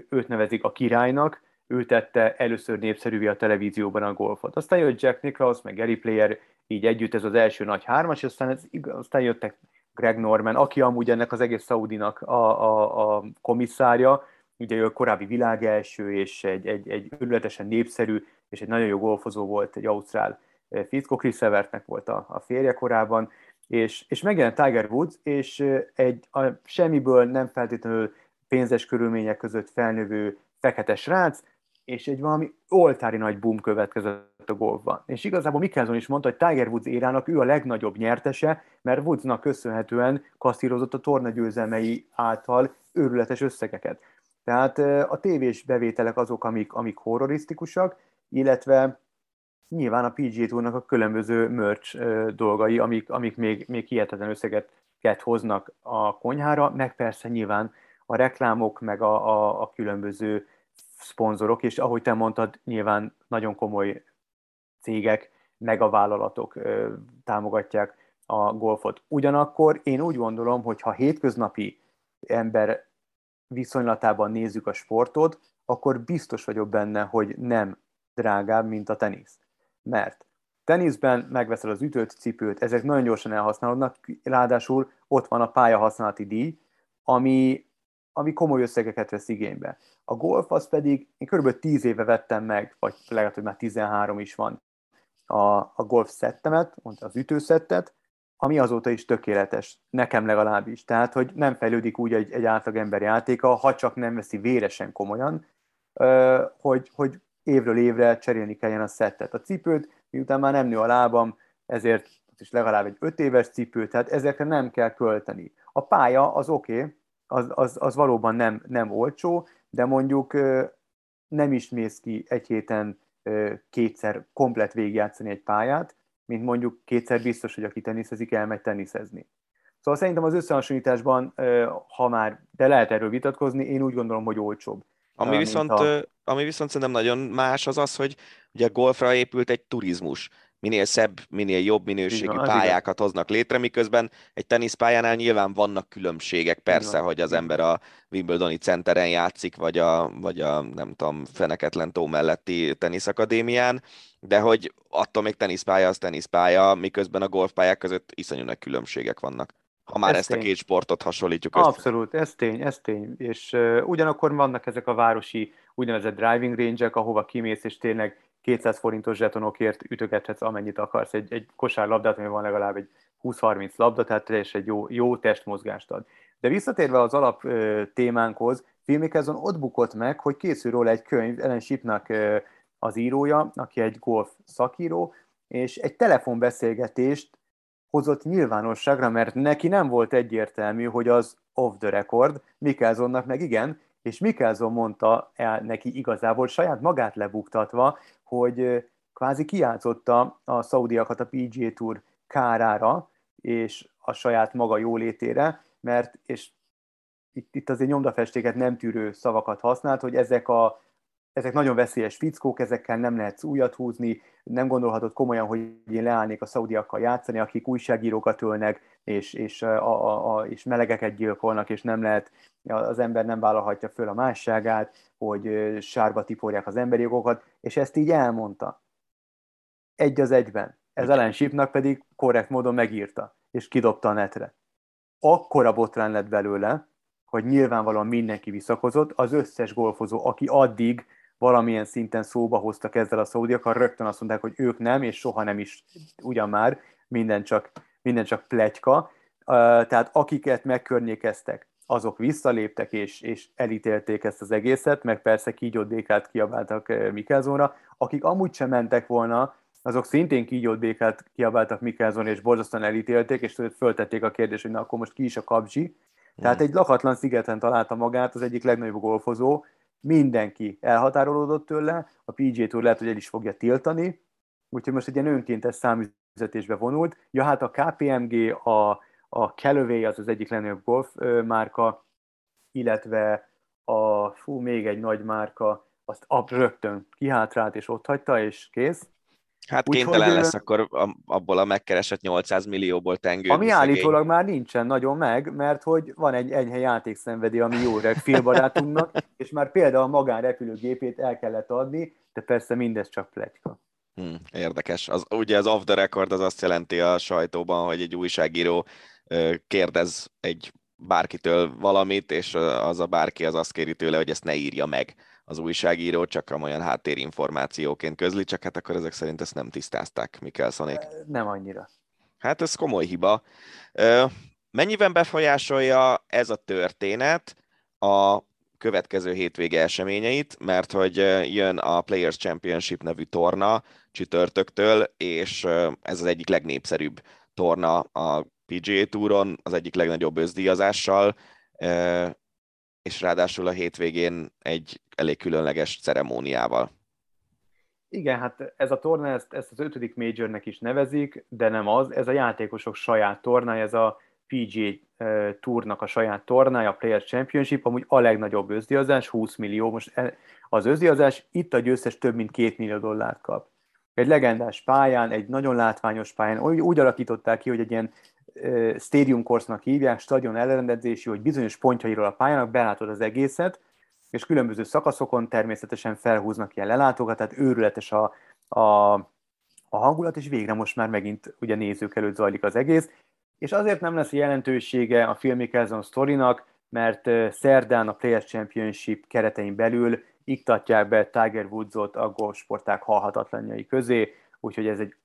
őt nevezik a királynak, ő tette először népszerűvé a televízióban a golfot. Aztán jött Jack Nicklaus, meg Gary Player, így együtt ez az első nagy hármas, aztán, ez, aztán jöttek Greg Norman, aki amúgy ennek az egész Saudinak a, a, a komisszárja, ugye ő a korábbi világelső, és egy, egy, egy örületesen népszerű, és egy nagyon jó golfozó volt, egy ausztrál eh, fickó, Chris Evertnek volt a, a férje korábban, és, és megjelent Tiger Woods, és eh, egy a semmiből nem feltétlenül pénzes körülmények között felnövő fekete srác, és egy valami oltári nagy boom következett a golfban. És igazából Mickelson is mondta, hogy Tiger Woods érának ő a legnagyobb nyertese, mert Woodsnak köszönhetően kasszírozott a torna győzelmei által őrületes összegeket. Tehát a tévés bevételek azok, amik, amik horrorisztikusak, illetve nyilván a PGA Tournak a különböző merch dolgai, amik, amik még, még hihetetlen összeget hoznak a konyhára, meg persze nyilván a reklámok, meg a, a, a különböző szponzorok, és ahogy te mondtad, nyilván nagyon komoly cégek, meg a vállalatok ö, támogatják a golfot. Ugyanakkor én úgy gondolom, hogy ha hétköznapi ember viszonylatában nézzük a sportot, akkor biztos vagyok benne, hogy nem drágább, mint a tenisz. Mert teniszben megveszel az ütött cipőt, ezek nagyon gyorsan elhasználódnak, ráadásul ott van a pályahasználati díj, ami, ami komoly összegeket vesz igénybe. A golf az pedig, én kb. 10 éve vettem meg, vagy lehet, hogy már 13 is van a, a golf szettemet, az ütőszettet, ami azóta is tökéletes, nekem legalábbis. Tehát, hogy nem fejlődik úgy egy, egy átlagember játéka, ha csak nem veszi véresen komolyan, hogy, hogy évről évre cserélni kelljen a szettet. A cipőt, miután már nem nő a lábam, ezért is legalább egy öt éves cipő, tehát ezekre nem kell költeni. A pálya az oké, okay, az, az, az valóban nem, nem olcsó, de mondjuk nem is mész ki egy héten kétszer komplet végigjátszani egy pályát, mint mondjuk kétszer biztos, hogy aki teniszezik, elmegy teniszezni. Szóval szerintem az összehasonlításban, ha már, de lehet erről vitatkozni, én úgy gondolom, hogy olcsóbb. Ami viszont, a... ami viszont szerintem nagyon más az az, hogy ugye a golfra épült egy turizmus minél szebb, minél jobb minőségű Igen, pályákat igen. hoznak létre, miközben egy teniszpályánál nyilván vannak különbségek, persze, Igen. hogy az ember a Wimbledoni centeren játszik, vagy a, vagy a nem tudom, Feneketlen tó melletti teniszakadémián, de hogy attól még teniszpálya az teniszpálya, miközben a golfpályák között iszonyú nagy különbségek vannak. Ha már ez ezt tény. a két sportot hasonlítjuk össze. Abszolút, ez tény, ez tény. És uh, ugyanakkor vannak ezek a városi úgynevezett driving range-ek, ahova kimész, és tényleg 200 forintos zsetonokért ütögethetsz amennyit akarsz. Egy, egy kosárlabdát, ami van legalább egy 20-30 labda, tehát teljesen egy jó, jó testmozgást ad. De visszatérve az alap ö, témánkhoz, Filmikezon ott bukott meg, hogy készül róla egy könyv, Ellen Shipnak ö, az írója, aki egy golf szakíró, és egy telefonbeszélgetést hozott nyilvánosságra, mert neki nem volt egyértelmű, hogy az off the record, Mikkelsonnak meg igen, és Mikkelson mondta el neki igazából saját magát lebuktatva, hogy kvázi kiátszotta a szaudiakat a PGA Tour kárára, és a saját maga jólétére, mert, és itt, itt azért nyomdafestéket nem tűrő szavakat használt, hogy ezek a ezek nagyon veszélyes fickók, ezekkel nem lehet újat húzni, nem gondolhatod komolyan, hogy én leállnék a szaudiakkal játszani, akik újságírókat ölnek, és, és, a, a, a, és melegeket gyilkolnak, és nem lehet, az ember nem vállalhatja föl a másságát, hogy sárba tiporják az emberi jogokat, és ezt így elmondta. Egy az egyben. Ez Ellen Shipnak pedig korrekt módon megírta, és kidobta a netre. Akkora botrán lett belőle, hogy nyilvánvalóan mindenki visszakozott, az összes golfozó, aki addig valamilyen szinten szóba hoztak ezzel a szaudiakkal, rögtön azt mondták, hogy ők nem, és soha nem is ugyan már, minden csak, minden csak pletyka. Tehát akiket megkörnyékeztek, azok visszaléptek és, és elítélték ezt az egészet, meg persze kígyót békát kiabáltak Mikelzónra. Akik amúgy sem mentek volna, azok szintén kígyót békát kiabáltak Mikelzónra, és borzasztóan elítélték, és föltették a kérdést, hogy na akkor most ki is a kapzsi. Tehát egy lakatlan szigeten találta magát az egyik legnagyobb golfozó, mindenki elhatárolódott tőle, a PGA Tour lehet, hogy el is fogja tiltani, úgyhogy most egy ilyen önkéntes számüzetésbe vonult. Ja, hát a KPMG, a, a Callaway az az egyik legnagyobb golf márka, illetve a, fú, még egy nagy márka, azt ab rögtön kihátrált és ott hagyta, és kész. Hát Úgy kénytelen lesz akkor abból a megkeresett 800 millióból tengő. Ami állítólag már nincsen nagyon meg, mert hogy van egy enyhe játékszenvedély, ami jó reg filmbarátunknak, és már például a magánrepülőgépét el kellett adni, de persze mindez csak pletyka. Hmm, érdekes. Az, ugye az off the record az azt jelenti a sajtóban, hogy egy újságíró kérdez egy bárkitől valamit, és az a bárki az azt kéri tőle, hogy ezt ne írja meg az újságíró, csak olyan háttérinformációként közli, csak hát akkor ezek szerint ezt nem tisztázták Mikkelszonék. Nem annyira. Hát ez komoly hiba. Mennyiben befolyásolja ez a történet a következő hétvége eseményeit, mert hogy jön a Players Championship nevű torna csütörtöktől, és ez az egyik legnépszerűbb torna a PGA Touron, az egyik legnagyobb özdíjazással, és ráadásul a hétvégén egy elég különleges ceremóniával. Igen, hát ez a torna, ezt, ezt az ötödik majornek is nevezik, de nem az, ez a játékosok saját tornája, ez a PGA Tournak a saját tornája, a Players Championship, amúgy a legnagyobb özdiazás, 20 millió. Most e, az özdiazás itt a győztes több mint 2 millió dollárt kap. Egy legendás pályán, egy nagyon látványos pályán, úgy, úgy alakították ki, hogy egy ilyen stadium hívják, stadion elrendezési, hogy bizonyos pontjairól a pályának belátod az egészet, és különböző szakaszokon természetesen felhúznak ilyen lelátókat, tehát őrületes a, a, a hangulat, és végre most már megint ugye nézők előtt zajlik az egész, és azért nem lesz jelentősége a Phil Mickelson sztorinak, mert szerdán a Players Championship keretein belül iktatják be Tiger Woodsot a golfsporták halhatatlanjai közé, úgyhogy ez egy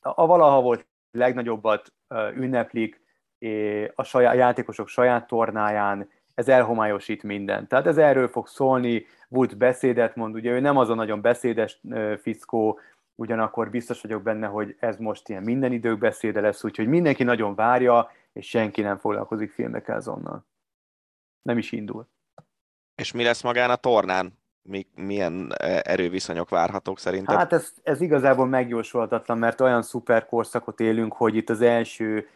a valaha volt legnagyobbat ünneplik a, saját, a játékosok saját tornáján, ez elhomályosít mindent. Tehát ez erről fog szólni, Wood beszédet mond, ugye ő nem az a nagyon beszédes fiszkó, ugyanakkor biztos vagyok benne, hogy ez most ilyen minden idők beszéde lesz, úgyhogy mindenki nagyon várja, és senki nem foglalkozik filmekkel azonnal. Nem is indul. És mi lesz magán a tornán? Mi, milyen e, erőviszonyok várhatók szerinted? Hát ez, ez igazából megjósolhatatlan, mert olyan szuper korszakot élünk, hogy itt az első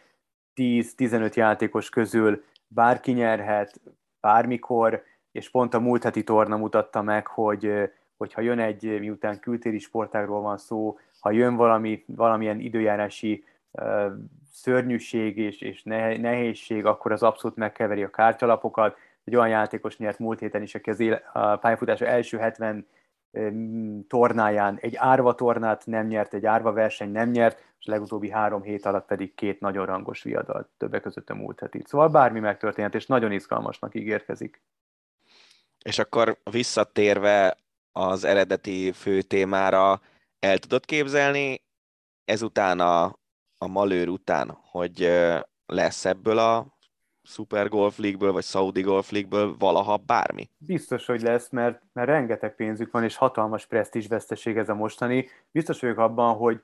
10-15 játékos közül bárki nyerhet, bármikor, és pont a múlt heti torna mutatta meg, hogy hogyha jön egy, miután kültéri sportágról van szó, ha jön valami, valamilyen időjárási uh, szörnyűség és, és nehézség, akkor az abszolút megkeveri a kártyalapokat. Egy olyan játékos nyert múlt héten is, aki az éle, a pályafutása első 70 um, tornáján egy árva tornát nem nyert, egy árva verseny nem nyert, és a legutóbbi három hét alatt pedig két nagyon rangos viadal, többek között a múlt heti. Szóval bármi megtörténhet, és nagyon izgalmasnak ígérkezik. És akkor visszatérve az eredeti fő témára el tudod képzelni ezután a, a Malőr után, hogy lesz ebből a Super Golf League-ből, vagy Saudi Golf League-ből valaha bármi? Biztos, hogy lesz, mert, mert rengeteg pénzük van, és hatalmas presztízs veszteség ez a mostani. Biztos vagyok abban, hogy,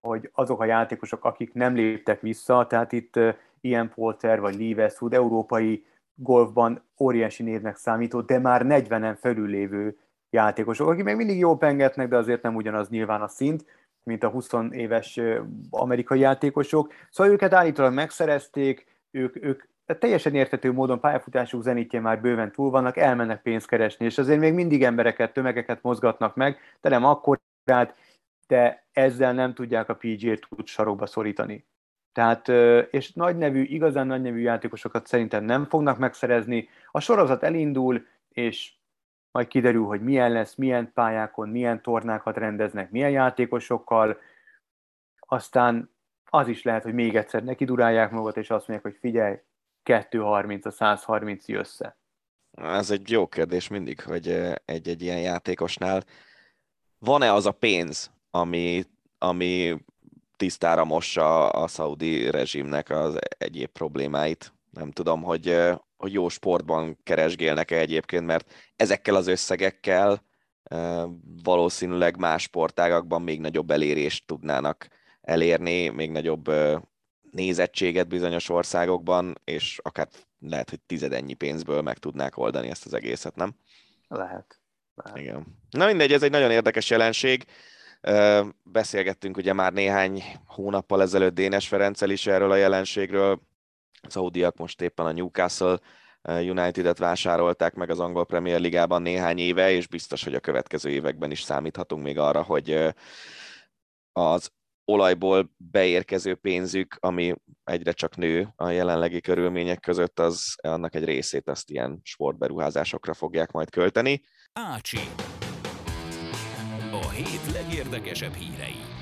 hogy azok a játékosok, akik nem léptek vissza, tehát itt Ian Polter vagy Lee Westwood, európai golfban óriási névnek számító, de már 40-en felülévő játékosok, akik még mindig jó pengetnek, de azért nem ugyanaz nyilván a szint, mint a 20 éves amerikai játékosok. Szóval őket állítólag megszerezték, ők, ők teljesen értető módon pályafutásuk zenítje már bőven túl vannak, elmennek pénzt keresni, és azért még mindig embereket, tömegeket mozgatnak meg, de nem akkor, de ezzel nem tudják a PGA-t tud sarokba szorítani. Tehát, és nagy nevű, igazán nagy nevű játékosokat szerintem nem fognak megszerezni. A sorozat elindul, és majd kiderül, hogy milyen lesz, milyen pályákon, milyen tornákat rendeznek, milyen játékosokkal, aztán az is lehet, hogy még egyszer neki durálják magat, és azt mondják, hogy figyelj, 230 a 130 össze. Ez egy jó kérdés mindig, hogy egy-egy ilyen játékosnál van-e az a pénz, ami, ami tisztára mossa a szaudi rezsimnek az egyéb problémáit. Nem tudom, hogy hogy jó sportban keresgélnek-e egyébként, mert ezekkel az összegekkel valószínűleg más sportágakban még nagyobb elérést tudnának elérni, még nagyobb nézettséget bizonyos országokban, és akár lehet, hogy tizedennyi pénzből meg tudnák oldani ezt az egészet, nem? Lehet. lehet. Igen. Na mindegy, ez egy nagyon érdekes jelenség. Beszélgettünk ugye már néhány hónappal ezelőtt Dénes Ferenccel is erről a jelenségről, Szaudiak most éppen a Newcastle eh, United-et vásárolták meg az angol Premier Ligában néhány éve, és biztos, hogy a következő években is számíthatunk még arra, hogy eh, az olajból beérkező pénzük, ami egyre csak nő a jelenlegi körülmények között, az annak egy részét azt ilyen sportberuházásokra fogják majd költeni. Ácsi. A hét legérdekesebb hírei.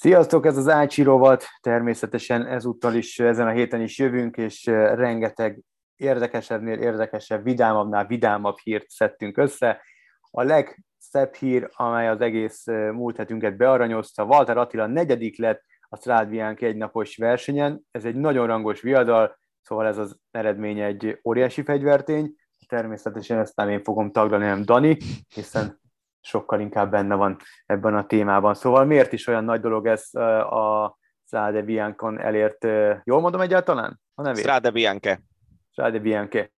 Sziasztok, ez az Ácsi rovat, természetesen ezúttal is, ezen a héten is jövünk, és rengeteg érdekesebbnél érdekesebb, vidámabbnál vidámabb hírt szedtünk össze. A legszebb hír, amely az egész múlt hetünket bearanyozta, Walter Attila negyedik lett a Strádviánk egynapos versenyen, ez egy nagyon rangos viadal, szóval ez az eredmény egy óriási fegyvertény, természetesen ezt nem én fogom taglani, hanem Dani, hiszen sokkal inkább benne van ebben a témában. Szóval miért is olyan nagy dolog ez a Strade Biancon elért, jól mondom egyáltalán? A nevét? Strade Bianche. Strade Bianche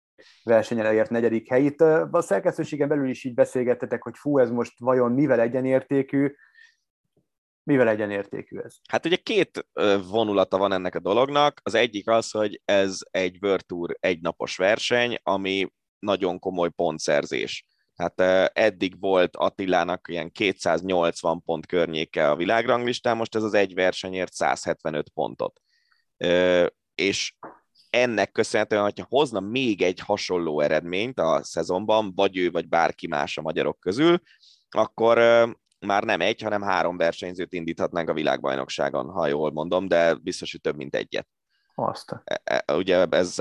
versenyen elért negyedik helyét. A szerkesztőségen belül is így beszélgettetek, hogy fú, ez most vajon mivel egyenértékű, mivel egyenértékű ez? Hát ugye két vonulata van ennek a dolognak. Az egyik az, hogy ez egy World Tour egynapos verseny, ami nagyon komoly pontszerzés. Hát eddig volt Attilának ilyen 280 pont környéke a világranglistán, most ez az egy versenyért 175 pontot. És ennek köszönhetően, hogyha hozna még egy hasonló eredményt a szezonban, vagy ő, vagy bárki más a magyarok közül, akkor már nem egy, hanem három versenyzőt indíthatnánk a világbajnokságon, ha jól mondom, de biztos, hogy több mint egyet. Azt. E, e, ugye ez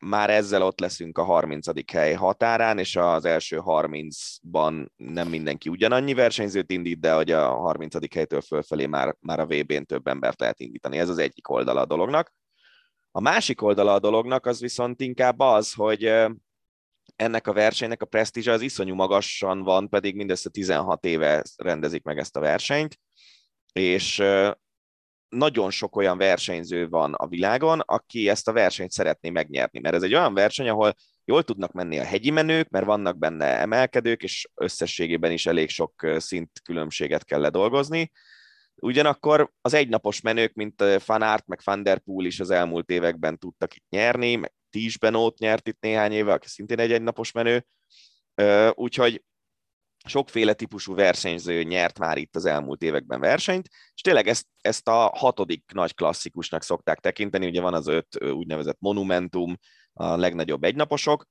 már ezzel ott leszünk a 30. hely határán, és az első 30-ban nem mindenki ugyanannyi versenyzőt indít, de hogy a 30. helytől fölfelé már, már a VB-n több embert lehet indítani. Ez az egyik oldala a dolognak. A másik oldala a dolognak az viszont inkább az, hogy ennek a versenynek a presztízse az iszonyú magasan van, pedig mindössze 16 éve rendezik meg ezt a versenyt, és nagyon sok olyan versenyző van a világon, aki ezt a versenyt szeretné megnyerni, mert ez egy olyan verseny, ahol jól tudnak menni a hegyi menők, mert vannak benne emelkedők, és összességében is elég sok szint különbséget kell ledolgozni. Ugyanakkor az egynapos menők, mint Van Aert, meg Van Der Poel is az elmúlt években tudtak itt nyerni, meg Tisbenót nyert itt néhány éve, aki szintén egy egynapos menő, úgyhogy sokféle típusú versenyző nyert már itt az elmúlt években versenyt, és tényleg ezt, ezt a hatodik nagy klasszikusnak szokták tekinteni, ugye van az öt úgynevezett monumentum, a legnagyobb egynaposok,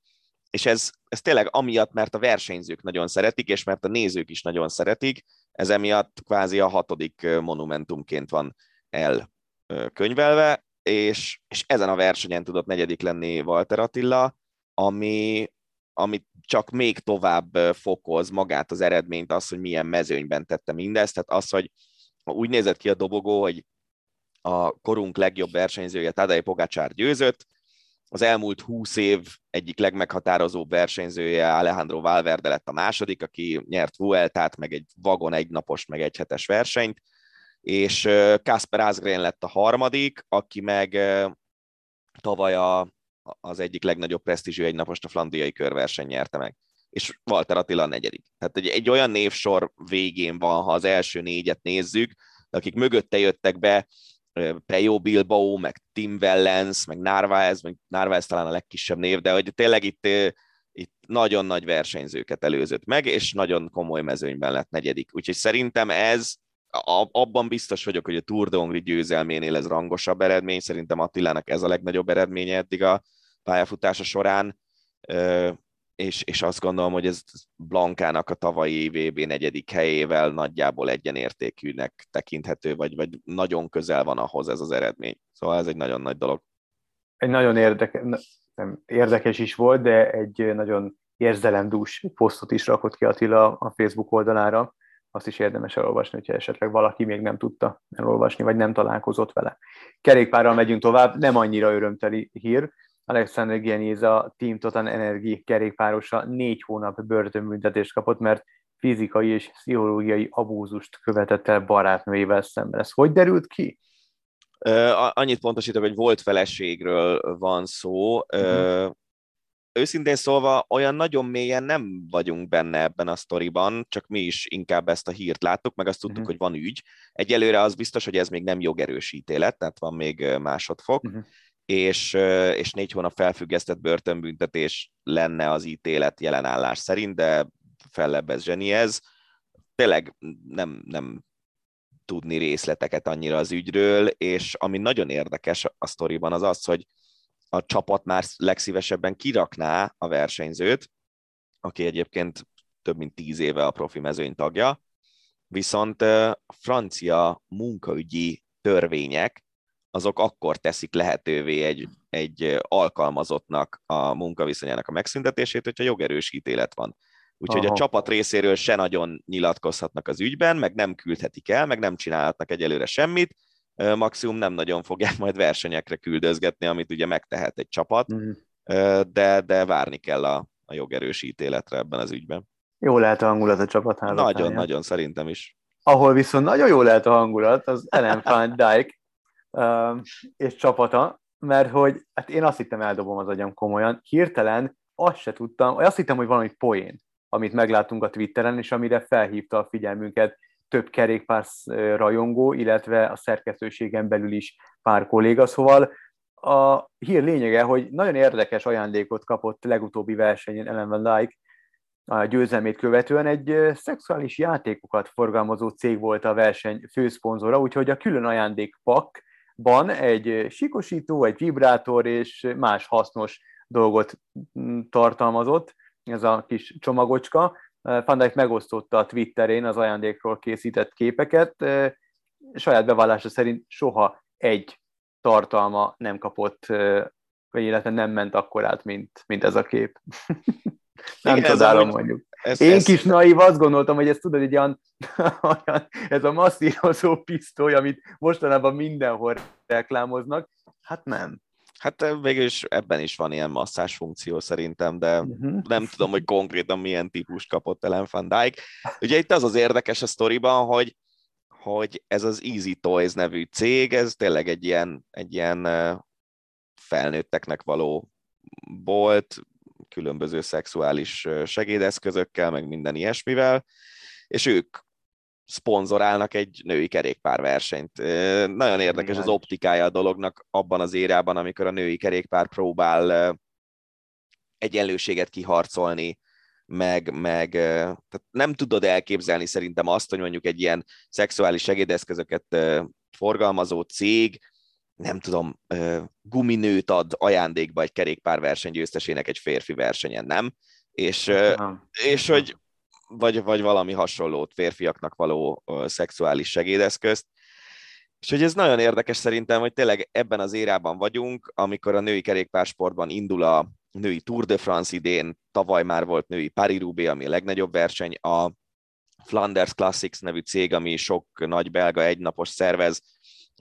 és ez, ez tényleg amiatt, mert a versenyzők nagyon szeretik, és mert a nézők is nagyon szeretik, ez emiatt kvázi a hatodik monumentumként van elkönyvelve, és, és ezen a versenyen tudott negyedik lenni Walter Attila, ami, amit csak még tovább fokoz magát az eredményt, az, hogy milyen mezőnyben tette mindezt, tehát az, hogy úgy nézett ki a dobogó, hogy a korunk legjobb versenyzője Tadej Pogacsár győzött, az elmúlt húsz év egyik legmeghatározóbb versenyzője Alejandro Valverde lett a második, aki nyert Vueltát, meg egy vagon egynapos, meg egy hetes versenyt, és Kasper Asgren lett a harmadik, aki meg tavaly a az egyik legnagyobb presztízsű egynapost a flandriai körverseny nyerte meg. És Walter Attila a negyedik. Tehát egy, egy olyan névsor végén van, ha az első négyet nézzük, akik mögötte jöttek be, Pejo Bilbao, meg Tim Wellens, meg Narváez, meg Narváez talán a legkisebb név, de hogy tényleg itt, itt nagyon nagy versenyzőket előzött meg, és nagyon komoly mezőnyben lett negyedik. Úgyhogy szerintem ez, abban biztos vagyok, hogy a Tour de Hongri győzelménél ez rangosabb eredmény, szerintem Attilának ez a legnagyobb eredménye eddig a pályafutása során, és, és azt gondolom, hogy ez Blankának a tavalyi VB negyedik helyével nagyjából egyenértékűnek tekinthető, vagy, vagy nagyon közel van ahhoz ez az eredmény. Szóval ez egy nagyon nagy dolog. Egy nagyon érdekes, nem, érdekes is volt, de egy nagyon érzelemdús posztot is rakott ki Attila a Facebook oldalára, azt is érdemes elolvasni, hogyha esetleg valaki még nem tudta elolvasni, vagy nem találkozott vele. Kerékpárral megyünk tovább, nem annyira örömteli hír, Alexander Geniza Team Total Energy kerékpárosa négy hónap börtönbüntetést kapott, mert fizikai és pszichológiai abúzust követett el barátnőjével szemben. Ez hogy derült ki? Annyit pontosítok, hogy volt feleségről van szó. Uh-huh. Őszintén szólva, olyan nagyon mélyen nem vagyunk benne ebben a sztoriban, csak mi is inkább ezt a hírt láttuk, meg azt tudtuk, uh-huh. hogy van ügy. Egyelőre az biztos, hogy ez még nem jogerős ítélet, tehát van még másodfok. Uh-huh és, és négy hónap felfüggesztett börtönbüntetés lenne az ítélet jelenállás szerint, de fellebbez zseni ez. Tényleg nem, nem tudni részleteket annyira az ügyről, és ami nagyon érdekes a sztoriban az az, hogy a csapat már legszívesebben kirakná a versenyzőt, aki egyébként több mint tíz éve a profi mezőny tagja, viszont francia munkaügyi törvények azok akkor teszik lehetővé egy, egy alkalmazottnak a munkaviszonyának a megszüntetését, hogyha jogerős ítélet van. Úgyhogy Aha. a csapat részéről se nagyon nyilatkozhatnak az ügyben, meg nem küldhetik el, meg nem csinálhatnak egyelőre semmit, maximum nem nagyon fogják majd versenyekre küldözgetni, amit ugye megtehet egy csapat, Mhm. de, de várni kell a, a jogerős ítéletre ebben az ügyben. Jó lehet a hangulat a csapat házatáján. Nagyon-nagyon szerintem is. Ahol viszont nagyon jó lehet a hangulat, az Ellen van Dijk és csapata, mert hogy hát én azt hittem eldobom az agyam komolyan, hirtelen azt se tudtam, azt hittem, hogy valami poén, amit meglátunk a Twitteren, és amire felhívta a figyelmünket több kerékpár rajongó, illetve a szerkesztőségen belül is pár kolléga, szóval a hír lényege, hogy nagyon érdekes ajándékot kapott legutóbbi versenyen Ellen Van Dijk, a győzelmét követően. Egy szexuális játékokat forgalmazó cég volt a verseny főszponzora, úgyhogy a külön ajándékpakban egy sikosító, egy vibrátor és más hasznos dolgot mm, tartalmazott, ez a kis csomagocska. Van Dijk megosztotta a Twitterén az ajándékról készített képeket. Saját bevallása szerint soha egy tartalma nem kapott, vagy illetve nem ment akkor át, mint, mint ez a kép. nem Igen, csodálom mondjuk. Ez, Én ez... kis naív azt gondoltam, hogy ez tudod, egy olyan, olyan ez a masszírozó pisztoly, amit mostanában mindenhol reklámoznak. Hát nem. Hát végül is ebben is van ilyen masszás funkció szerintem, de uh-huh. nem tudom, hogy konkrétan milyen típus kapott Ellen Van Dijk. Ugye itt az az érdekes a sztoriban, hogy, hogy ez az Easy Toys nevű cég, ez tényleg egy ilyen, egy ilyen felnőtteknek való bolt, különböző szexuális segédeszközökkel, meg minden ilyesmivel, és ők szponzorálnak egy női kerékpárversenyt. Nagyon érdekes az optikája a dolognak abban az érában, amikor a női kerékpár próbál egyenlőséget kiharcolni, meg, meg tehát nem tudod elképzelni szerintem azt, hogy mondjuk egy ilyen szexuális segédeszközöket forgalmazó cég, nem tudom, guminőt ad ajándékba egy kerékpárverseny győztesének egy férfi versenyen, nem? És, és hogy vagy, vagy valami hasonlót, férfiaknak való szexuális segédeszközt. És hogy ez nagyon érdekes szerintem, hogy tényleg ebben az érában vagyunk, amikor a női kerékpársportban indul a női Tour de France idén, tavaly már volt női Paris-Roubaix, ami a legnagyobb verseny, a Flanders Classics nevű cég, ami sok nagy belga egynapos szervez,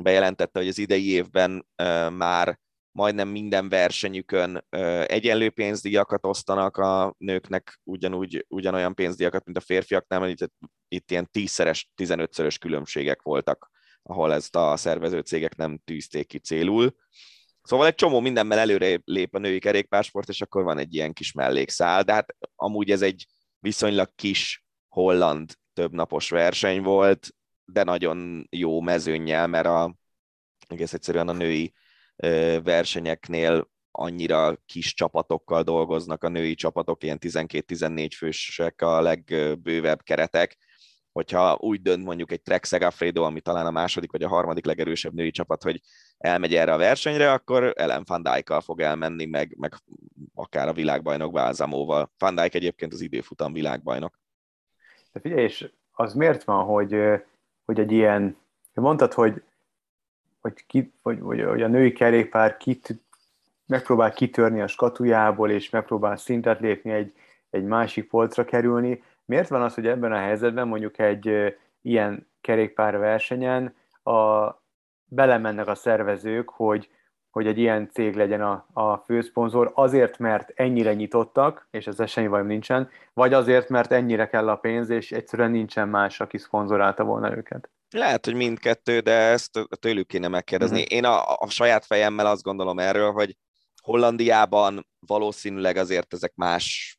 bejelentette, hogy az idei évben már majdnem minden versenyükön egyenlő pénzdíjakat osztanak a nőknek, ugyanúgy, ugyanolyan pénzdíjakat, mint a férfiaknál, mert itt, itt ilyen tízszeres, tizenötszörös különbségek voltak, ahol ezt a szervező cégek nem tűzték ki célul. Szóval egy csomó mindenben előre lép a női kerékpársport, és akkor van egy ilyen kis mellékszál, de hát amúgy ez egy viszonylag kis holland többnapos verseny volt, de nagyon jó mezőnyel, mert a, egész egyszerűen a női versenyeknél annyira kis csapatokkal dolgoznak a női csapatok, ilyen 12-14 fősek a legbővebb keretek, hogyha úgy dönt mondjuk egy Trek Segafredo, ami talán a második vagy a harmadik legerősebb női csapat, hogy elmegy erre a versenyre, akkor Ellen Van dijk fog elmenni, meg, meg akár a világbajnok Balzamóval. Van Dijk egyébként az időfutam világbajnok. De figyelj, és az miért van, hogy, hogy egy ilyen, mondtad, hogy hogy, ki, hogy, hogy, hogy a női kerékpár kit, megpróbál kitörni a skatujából, és megpróbál szintet lépni egy, egy másik polcra kerülni. Miért van az, hogy ebben a helyzetben mondjuk egy ilyen kerékpár versenyen a, belemennek a szervezők, hogy, hogy egy ilyen cég legyen a, a főszponzor, azért, mert ennyire nyitottak, és ez semmi bajom nincsen, vagy azért, mert ennyire kell a pénz, és egyszerűen nincsen más, aki szponzorálta volna őket. Lehet, hogy mindkettő, de ezt tőlük kéne megkérdezni. Uh-huh. Én a, a saját fejemmel azt gondolom erről, hogy Hollandiában valószínűleg azért ezek más,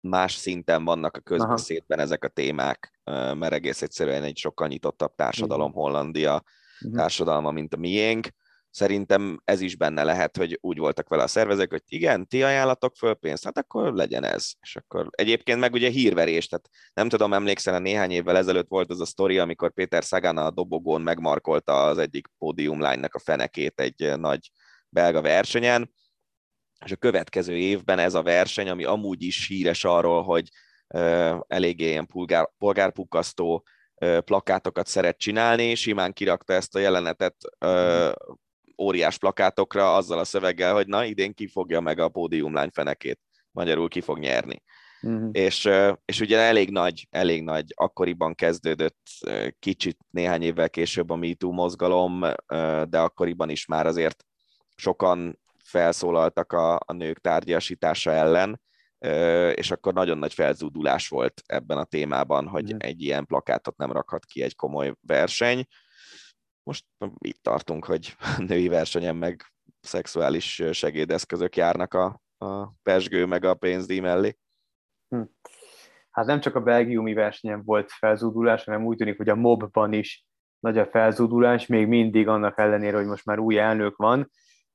más szinten vannak a közbeszédben Aha. ezek a témák, mert egész egyszerűen egy sokkal nyitottabb társadalom Hollandia uh-huh. társadalma, mint a miénk szerintem ez is benne lehet, hogy úgy voltak vele a szervezők, hogy igen, ti ajánlatok föl pénzt, hát akkor legyen ez. És akkor egyébként meg ugye hírverés, tehát nem tudom, emlékszel, néhány évvel ezelőtt volt az a sztori, amikor Péter Sagan a dobogón megmarkolta az egyik pódiumlánynak a fenekét egy nagy belga versenyen, és a következő évben ez a verseny, ami amúgy is híres arról, hogy uh, eléggé ilyen polgár, polgárpukasztó uh, plakátokat szeret csinálni, simán kirakta ezt a jelenetet uh, óriás plakátokra azzal a szöveggel, hogy na, idén ki fogja meg a pódiumlány fenekét, magyarul ki fog nyerni. uh-huh. és, és ugye elég nagy, elég nagy, akkoriban kezdődött kicsit néhány évvel később a MeToo mozgalom, de akkoriban is már azért sokan felszólaltak a, a nők tárgyasítása ellen, és akkor nagyon nagy felzúdulás volt ebben a témában, hogy egy ilyen plakátot nem rakhat ki egy komoly verseny. Most itt tartunk, hogy női versenyen meg szexuális segédeszközök járnak a, a pesgő meg a pénzdíj mellé. Hm. Hát nem csak a belgiumi versenyen volt felzúdulás, hanem úgy tűnik, hogy a mobban is nagy a felzúdulás, még mindig annak ellenére, hogy most már új elnök van,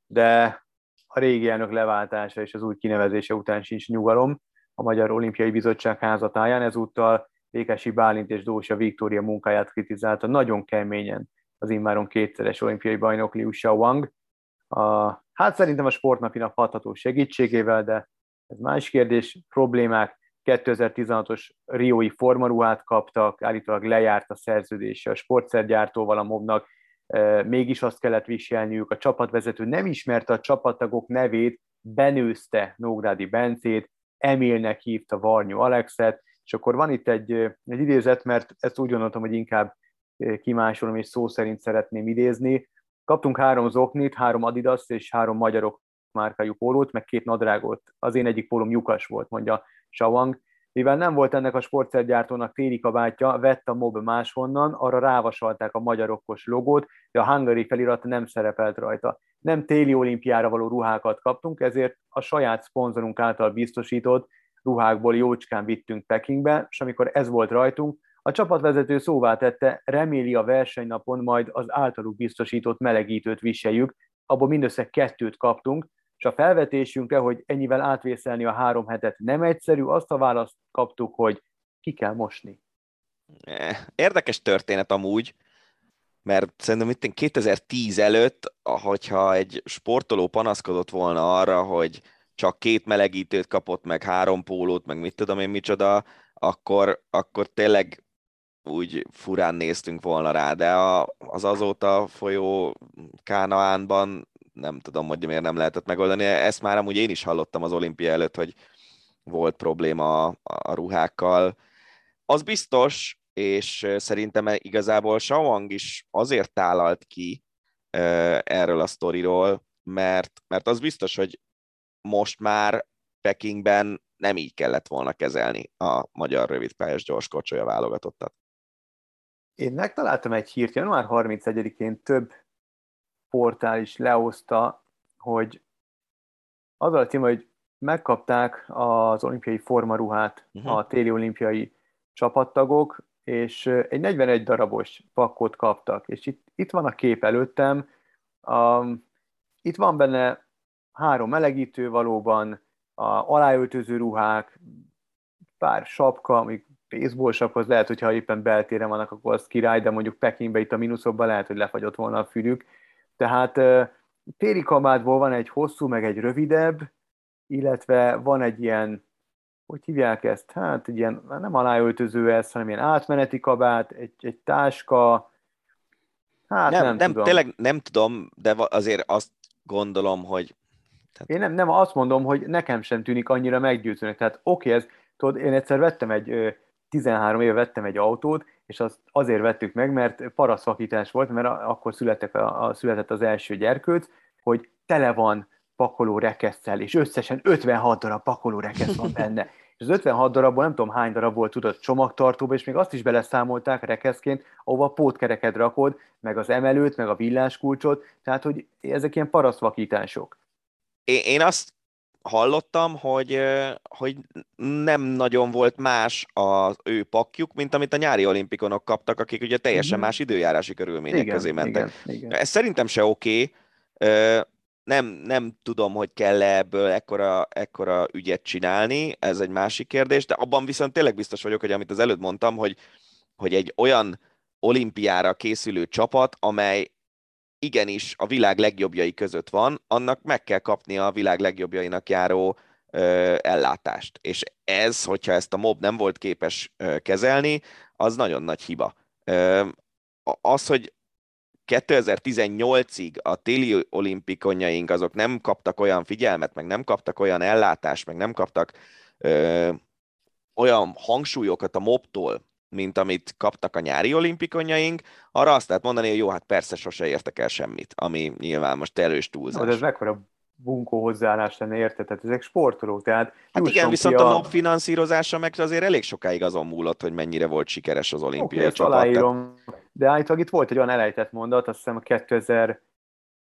de a régi elnök leváltása és az új kinevezése után sincs nyugalom a Magyar Olimpiai Bizottság házatáján, ezúttal Ékesi Bálint és Dósa Viktória munkáját kritizálta nagyon keményen az immáron kétszeres olimpiai bajnok Liu Xiaowang. A, hát szerintem a sportnapinak hatható segítségével, de ez más kérdés, problémák, 2016-os Riói formaruhát kaptak, állítólag lejárt a szerződése a sportszergyártóval a mobnak, mégis azt kellett viselniük, a csapatvezető nem ismerte a csapattagok nevét, benőzte Nógrádi Bencét, Emilnek hívta Varnyú Alexet, és akkor van itt egy, egy idézet, mert ezt úgy gondoltam, hogy inkább kimásolom és szó szerint szeretném idézni. Kaptunk három zoknit, három Adidas és három magyarok márkájú pólót, meg két nadrágot. Az én egyik pólom lyukas volt, mondja Shawang. Mivel nem volt ennek a sportszergyártónak téli kabátja, vett a mob máshonnan, arra rávasalták a magyarokos logót, de a Hungary felirat nem szerepelt rajta. Nem téli olimpiára való ruhákat kaptunk, ezért a saját szponzorunk által biztosított ruhákból jócskán vittünk Pekingbe, és amikor ez volt rajtunk, a csapatvezető szóvá tette, reméli a versenynapon majd az általuk biztosított melegítőt viseljük, abból mindössze kettőt kaptunk, és a felvetésünkre, hogy ennyivel átvészelni a három hetet nem egyszerű, azt a választ kaptuk, hogy ki kell mosni. Eh, érdekes történet amúgy, mert szerintem itt 2010 előtt, hogyha egy sportoló panaszkodott volna arra, hogy csak két melegítőt kapott, meg három pólót, meg mit tudom én micsoda, akkor, akkor tényleg úgy furán néztünk volna rá, de a, az azóta folyó Kánaánban nem tudom, hogy miért nem lehetett megoldani. Ezt már amúgy én is hallottam az olimpia előtt, hogy volt probléma a, a ruhákkal. Az biztos, és szerintem igazából Shawang is azért tálalt ki erről a sztoriról, mert, mert az biztos, hogy most már Pekingben nem így kellett volna kezelni a magyar rövidpályás gyorskocsolya válogatottat. Én megtaláltam egy hírt, január 31-én több portál is lehozta, hogy az a cím, hogy megkapták az olimpiai formaruhát uh-huh. a téli olimpiai csapattagok, és egy 41 darabos pakkot kaptak, és itt, itt van a kép előttem, um, itt van benne három melegítő valóban, a aláöltöző ruhák, pár sapka, amik baseball sapka, az lehet, hogyha éppen beltéren vannak, akkor az király, de mondjuk Pekingbe itt a mínuszokban lehet, hogy lefagyott volna a fülük, tehát téli kabátból van egy hosszú, meg egy rövidebb, illetve van egy ilyen, hogy hívják ezt? Hát egy ilyen, nem aláöltöző ez, hanem ilyen átmeneti kabát, egy, egy táska, hát nem, nem, nem tudom. Tényleg nem tudom, de azért azt gondolom, hogy... Tehát... Én nem, nem azt mondom, hogy nekem sem tűnik annyira meggyőzőnek. Tehát oké, okay, ez, tudod, én egyszer vettem egy, 13 éve vettem egy autót, és azt azért vettük meg, mert paraszvakítás volt, mert akkor születtek a, a, született az első gyerkőc, hogy tele van pakoló rekesszel, és összesen 56 darab pakoló rekesz van benne. És az 56 darabból nem tudom hány darab volt tudott csomagtartóba, és még azt is beleszámolták rekeszként, ahova pótkereket rakod, meg az emelőt, meg a villáskulcsot, tehát hogy ezek ilyen paraszvakítások. Én, én azt hallottam, hogy, hogy nem nagyon volt más az ő pakjuk, mint amit a nyári olimpikonok kaptak, akik ugye teljesen mm-hmm. más időjárási körülmények igen, közé mentek. Igen, igen. Ez szerintem se oké. Okay. Nem, nem tudom, hogy kell-e ebből ekkora, ekkora ügyet csinálni, ez egy másik kérdés, de abban viszont tényleg biztos vagyok, hogy amit az előtt mondtam, hogy, hogy egy olyan olimpiára készülő csapat, amely igenis a világ legjobbjai között van, annak meg kell kapnia a világ legjobbjainak járó ö, ellátást. És ez, hogyha ezt a mob nem volt képes ö, kezelni, az nagyon nagy hiba. Ö, az, hogy 2018-ig a téli olimpikonjaink azok nem kaptak olyan figyelmet, meg nem kaptak olyan ellátást, meg nem kaptak ö, olyan hangsúlyokat a mobtól, mint amit kaptak a nyári olimpikonyaink, arra azt lehet mondani, hogy jó, hát persze sose értek el semmit, ami nyilván most erős túlzás. De ez mekkora bunkó hozzáállás lenne, érted? Tehát ezek sportolók, tehát... Hát igen, viszont a... a mob finanszírozása meg azért elég sokáig azon múlott, hogy mennyire volt sikeres az olimpiai okay, csapat. Aláírom. Tehát... De állítólag itt volt egy olyan elejtett mondat, azt hiszem a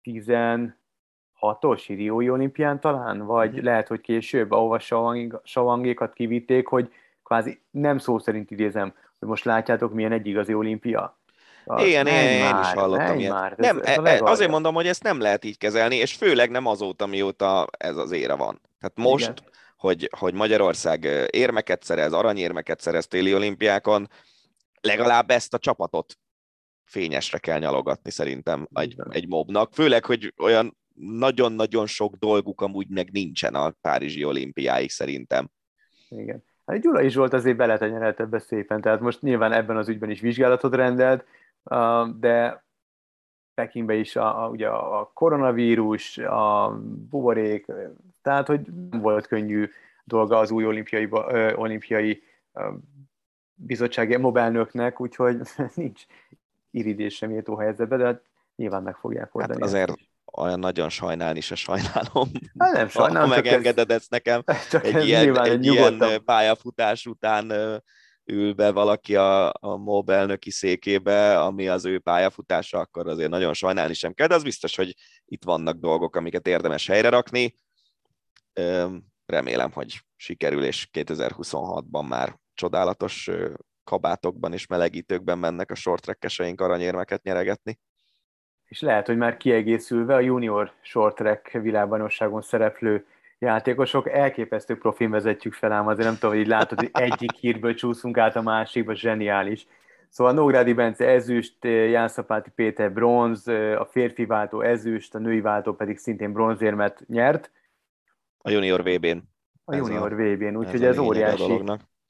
2016-os Riói olimpián talán, vagy mm. lehet, hogy később, ahova savangékat kivitték, hogy kvázi nem szó szerint idézem, most látjátok, milyen egy igazi olimpia. Az igen, én, én is hallottam ilyet. Már, nem, ez, ez azért mondom, hogy ezt nem lehet így kezelni, és főleg nem azóta, mióta ez az ére van. Tehát most, hogy, hogy Magyarország érmeket szerez, aranyérmeket szerez téli olimpiákon, legalább ezt a csapatot fényesre kell nyalogatni szerintem egy, egy mobnak. Főleg, hogy olyan nagyon-nagyon sok dolguk amúgy meg nincsen a Párizsi olimpiáig szerintem. Igen. Hát Gyula is volt azért beletenyerelt ebbe szépen, tehát most nyilván ebben az ügyben is vizsgálatot rendelt, de Pekingbe is a, a, ugye a koronavírus, a buborék, tehát hogy nem volt könnyű dolga az új olimpiai, olimpiai bizottsági mobelnöknek, úgyhogy nincs iridés méltó helyzetben, de hát nyilván meg fogják oldani. Hát azért olyan nagyon sajnálni se sajnálom. Hát nem sajnálom. Ha megengeded ezt nekem csak egy ilyen, egy ilyen pályafutás után ül be valaki a, a MOB elnöki székébe, ami az ő pályafutása, akkor azért nagyon sajnálni sem kell, de az biztos, hogy itt vannak dolgok, amiket érdemes helyre rakni. Remélem, hogy sikerül, és 2026-ban már csodálatos kabátokban és melegítőkben mennek a shorttrackeseink aranyérmeket nyeregetni. És lehet, hogy már kiegészülve a junior shorttrack világbajnokságon szereplő játékosok, elképesztő profin vezetjük fel, ám azért nem tudom, hogy így látod, hogy egyik hírből csúszunk át a másikba, zseniális. Szóval Nógrádi Bence ezüst, Jánszapáti Péter bronz, a férfi váltó ezüst, a női váltó pedig szintén bronzérmet nyert. A junior VB-n. A junior VB-n, úgyhogy ez, ez óriási,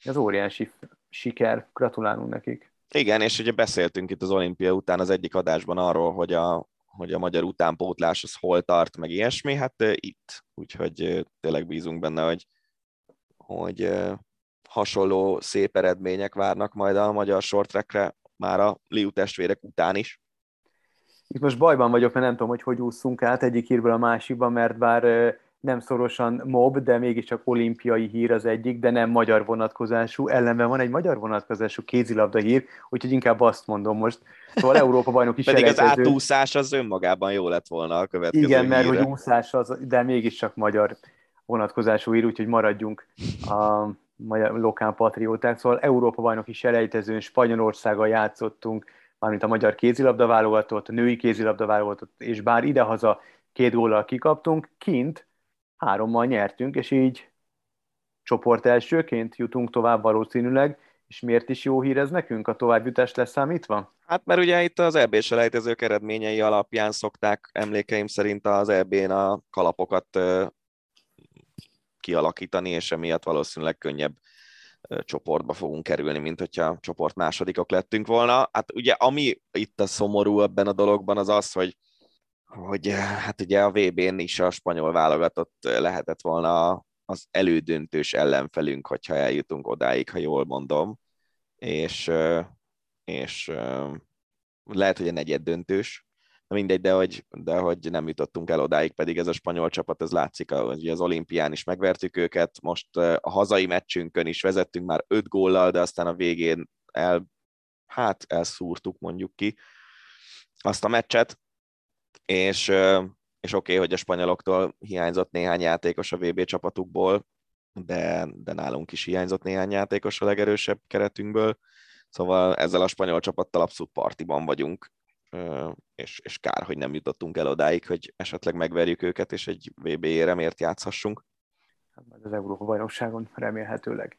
ez óriási siker, gratulálunk nekik. Igen, és ugye beszéltünk itt az olimpia után az egyik adásban arról, hogy a, hogy a magyar utánpótlás az hol tart, meg ilyesmi, hát itt. Úgyhogy tényleg bízunk benne, hogy, hogy hasonló szép eredmények várnak majd a magyar shorttrackre már a Liu testvérek után is. Itt most bajban vagyok, mert nem tudom, hogy hogy úszunk át egyik hírből a másikba, mert bár nem szorosan mob, de mégiscsak olimpiai hír az egyik, de nem magyar vonatkozású. Ellenben van egy magyar vonatkozású kézilabda hír, úgyhogy inkább azt mondom most. Szóval Európa bajnok is Pedig az átúszás az önmagában jó lett volna a következő Igen, mert hírre. hogy úszás az, de mégiscsak magyar vonatkozású hír, úgyhogy maradjunk a magyar lokál patrióták. Szóval Európa bajnoki selejtezőn Spanyolországgal játszottunk, mármint a magyar kézilabda válogatott, a női kézilabda válogatott, és bár idehaza két góllal kikaptunk, kint hárommal nyertünk, és így csoport elsőként jutunk tovább valószínűleg, és miért is jó hír ez nekünk, a továbbjutás leszámítva? Hát mert ugye itt az EB selejtezők eredményei alapján szokták emlékeim szerint az EB-n a kalapokat kialakítani, és emiatt valószínűleg könnyebb csoportba fogunk kerülni, mint hogyha csoport másodikok lettünk volna. Hát ugye ami itt a szomorú ebben a dologban az az, hogy hogy hát ugye a VB-n is a spanyol válogatott lehetett volna az elődöntős ellenfelünk, hogyha eljutunk odáig, ha jól mondom, és, és lehet, hogy a negyed döntős, mindegy, de hogy, de hogy nem jutottunk el odáig, pedig ez a spanyol csapat, ez látszik, hogy az olimpián is megvertük őket, most a hazai meccsünkön is vezettünk már öt góllal, de aztán a végén el, hát elszúrtuk mondjuk ki azt a meccset, és, és oké, okay, hogy a spanyoloktól hiányzott néhány játékos a VB csapatukból, de, de nálunk is hiányzott néhány játékos a legerősebb keretünkből, szóval ezzel a spanyol csapattal abszolút partiban vagyunk, és, és kár, hogy nem jutottunk el odáig, hogy esetleg megverjük őket, és egy VB-ére miért játszhassunk. Hát az Európa-bajnokságon remélhetőleg.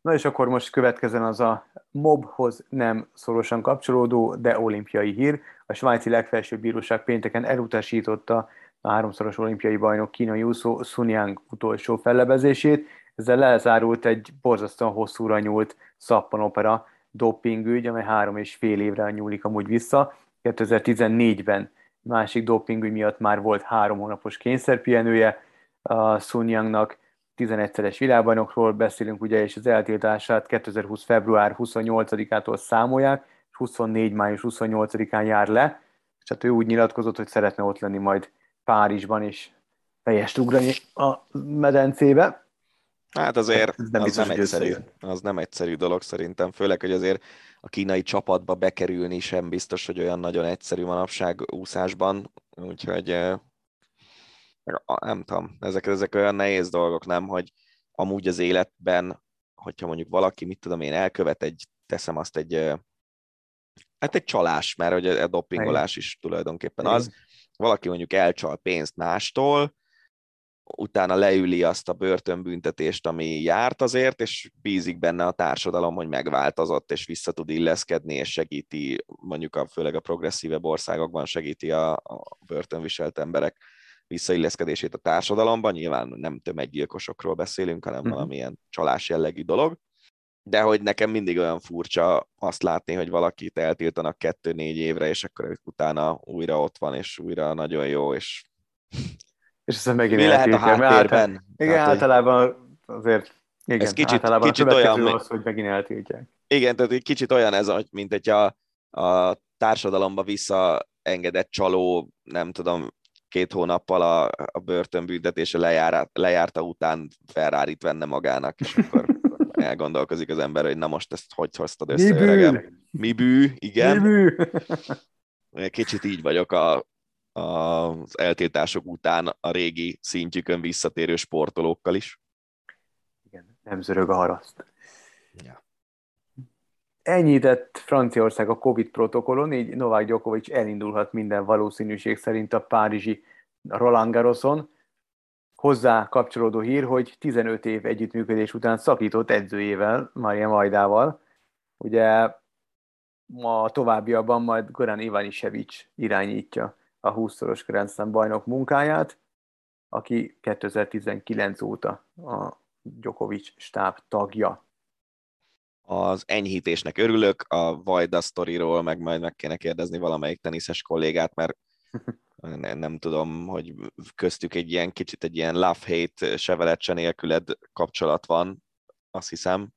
Na és akkor most következzen az a mobhoz nem szorosan kapcsolódó, de olimpiai hír. A svájci legfelsőbb bíróság pénteken elutasította a háromszoros olimpiai bajnok kínai úszó Sun Yang utolsó fellebezését. Ezzel lezárult egy borzasztóan hosszúra nyúlt szappanopera dopingügy, amely három és fél évre nyúlik amúgy vissza. 2014-ben másik dopingügy miatt már volt három hónapos kényszerpihenője a Sun Yangnak, 11-szeres világbajnokról beszélünk, ugye, és az eltiltását 2020. február 28-ától számolják, 24. május 28-án jár le, és hát ő úgy nyilatkozott, hogy szeretne ott lenni majd Párizsban, és fejest ugrani a medencébe. Hát azért Ez nem az, nem egyszerű, az nem egyszerű dolog szerintem, főleg, hogy azért a kínai csapatba bekerülni sem biztos, hogy olyan nagyon egyszerű manapság úszásban, úgyhogy nem tudom, ezek, ezek olyan nehéz dolgok, nem, hogy amúgy az életben, hogyha mondjuk valaki, mit tudom én, elkövet egy, teszem azt egy, hát egy csalás, mert hogy a dopingolás is tulajdonképpen az, valaki mondjuk elcsal pénzt mástól, utána leüli azt a börtönbüntetést, ami járt azért, és bízik benne a társadalom, hogy megváltozott, és vissza tud illeszkedni, és segíti, mondjuk a, főleg a progresszívebb országokban segíti a, a börtönviselt emberek visszailleszkedését a társadalomban. Nyilván nem tömeggyilkosokról beszélünk, hanem uh-huh. valamilyen csalás jellegű dolog. De hogy nekem mindig olyan furcsa azt látni, hogy valakit eltiltanak kettő-négy évre, és akkor utána újra ott van, és újra nagyon jó, és és aztán megint Mi lehet a háttérben? igen, tehát, általában azért igen, ez kicsit, általában kicsit olyan, az, hogy megint eltiltják. Igen, tehát egy kicsit olyan ez, mint egy a, a társadalomba visszaengedett csaló, nem tudom, két hónappal a, a börtönbüntetése lejár, lejárta után ferrari venne magának, és akkor elgondolkozik az ember, hogy na most ezt hogy hoztad össze, Mi öregem? Mi bű, igen. Mi bű. Kicsit így vagyok a, az eltiltások után a régi szintjükön visszatérő sportolókkal is. Igen, nem zörög a haraszt. Ja. Ennyi tett Franciaország a Covid protokollon, így Novák Djokovic elindulhat minden valószínűség szerint a párizsi Roland Garroson. Hozzá kapcsolódó hír, hogy 15 év együttműködés után szakított edzőjével, Maria Majdával. Ugye a továbbiakban majd Goran Ivanisevic irányítja a 20-szoros Grand Slam bajnok munkáját, aki 2019 óta a Djokovic stáb tagja. Az enyhítésnek örülök, a Vajda sztoriról meg majd meg kéne kérdezni valamelyik teniszes kollégát, mert nem, nem tudom, hogy köztük egy ilyen kicsit egy ilyen love-hate, se se nélküled kapcsolat van, azt hiszem.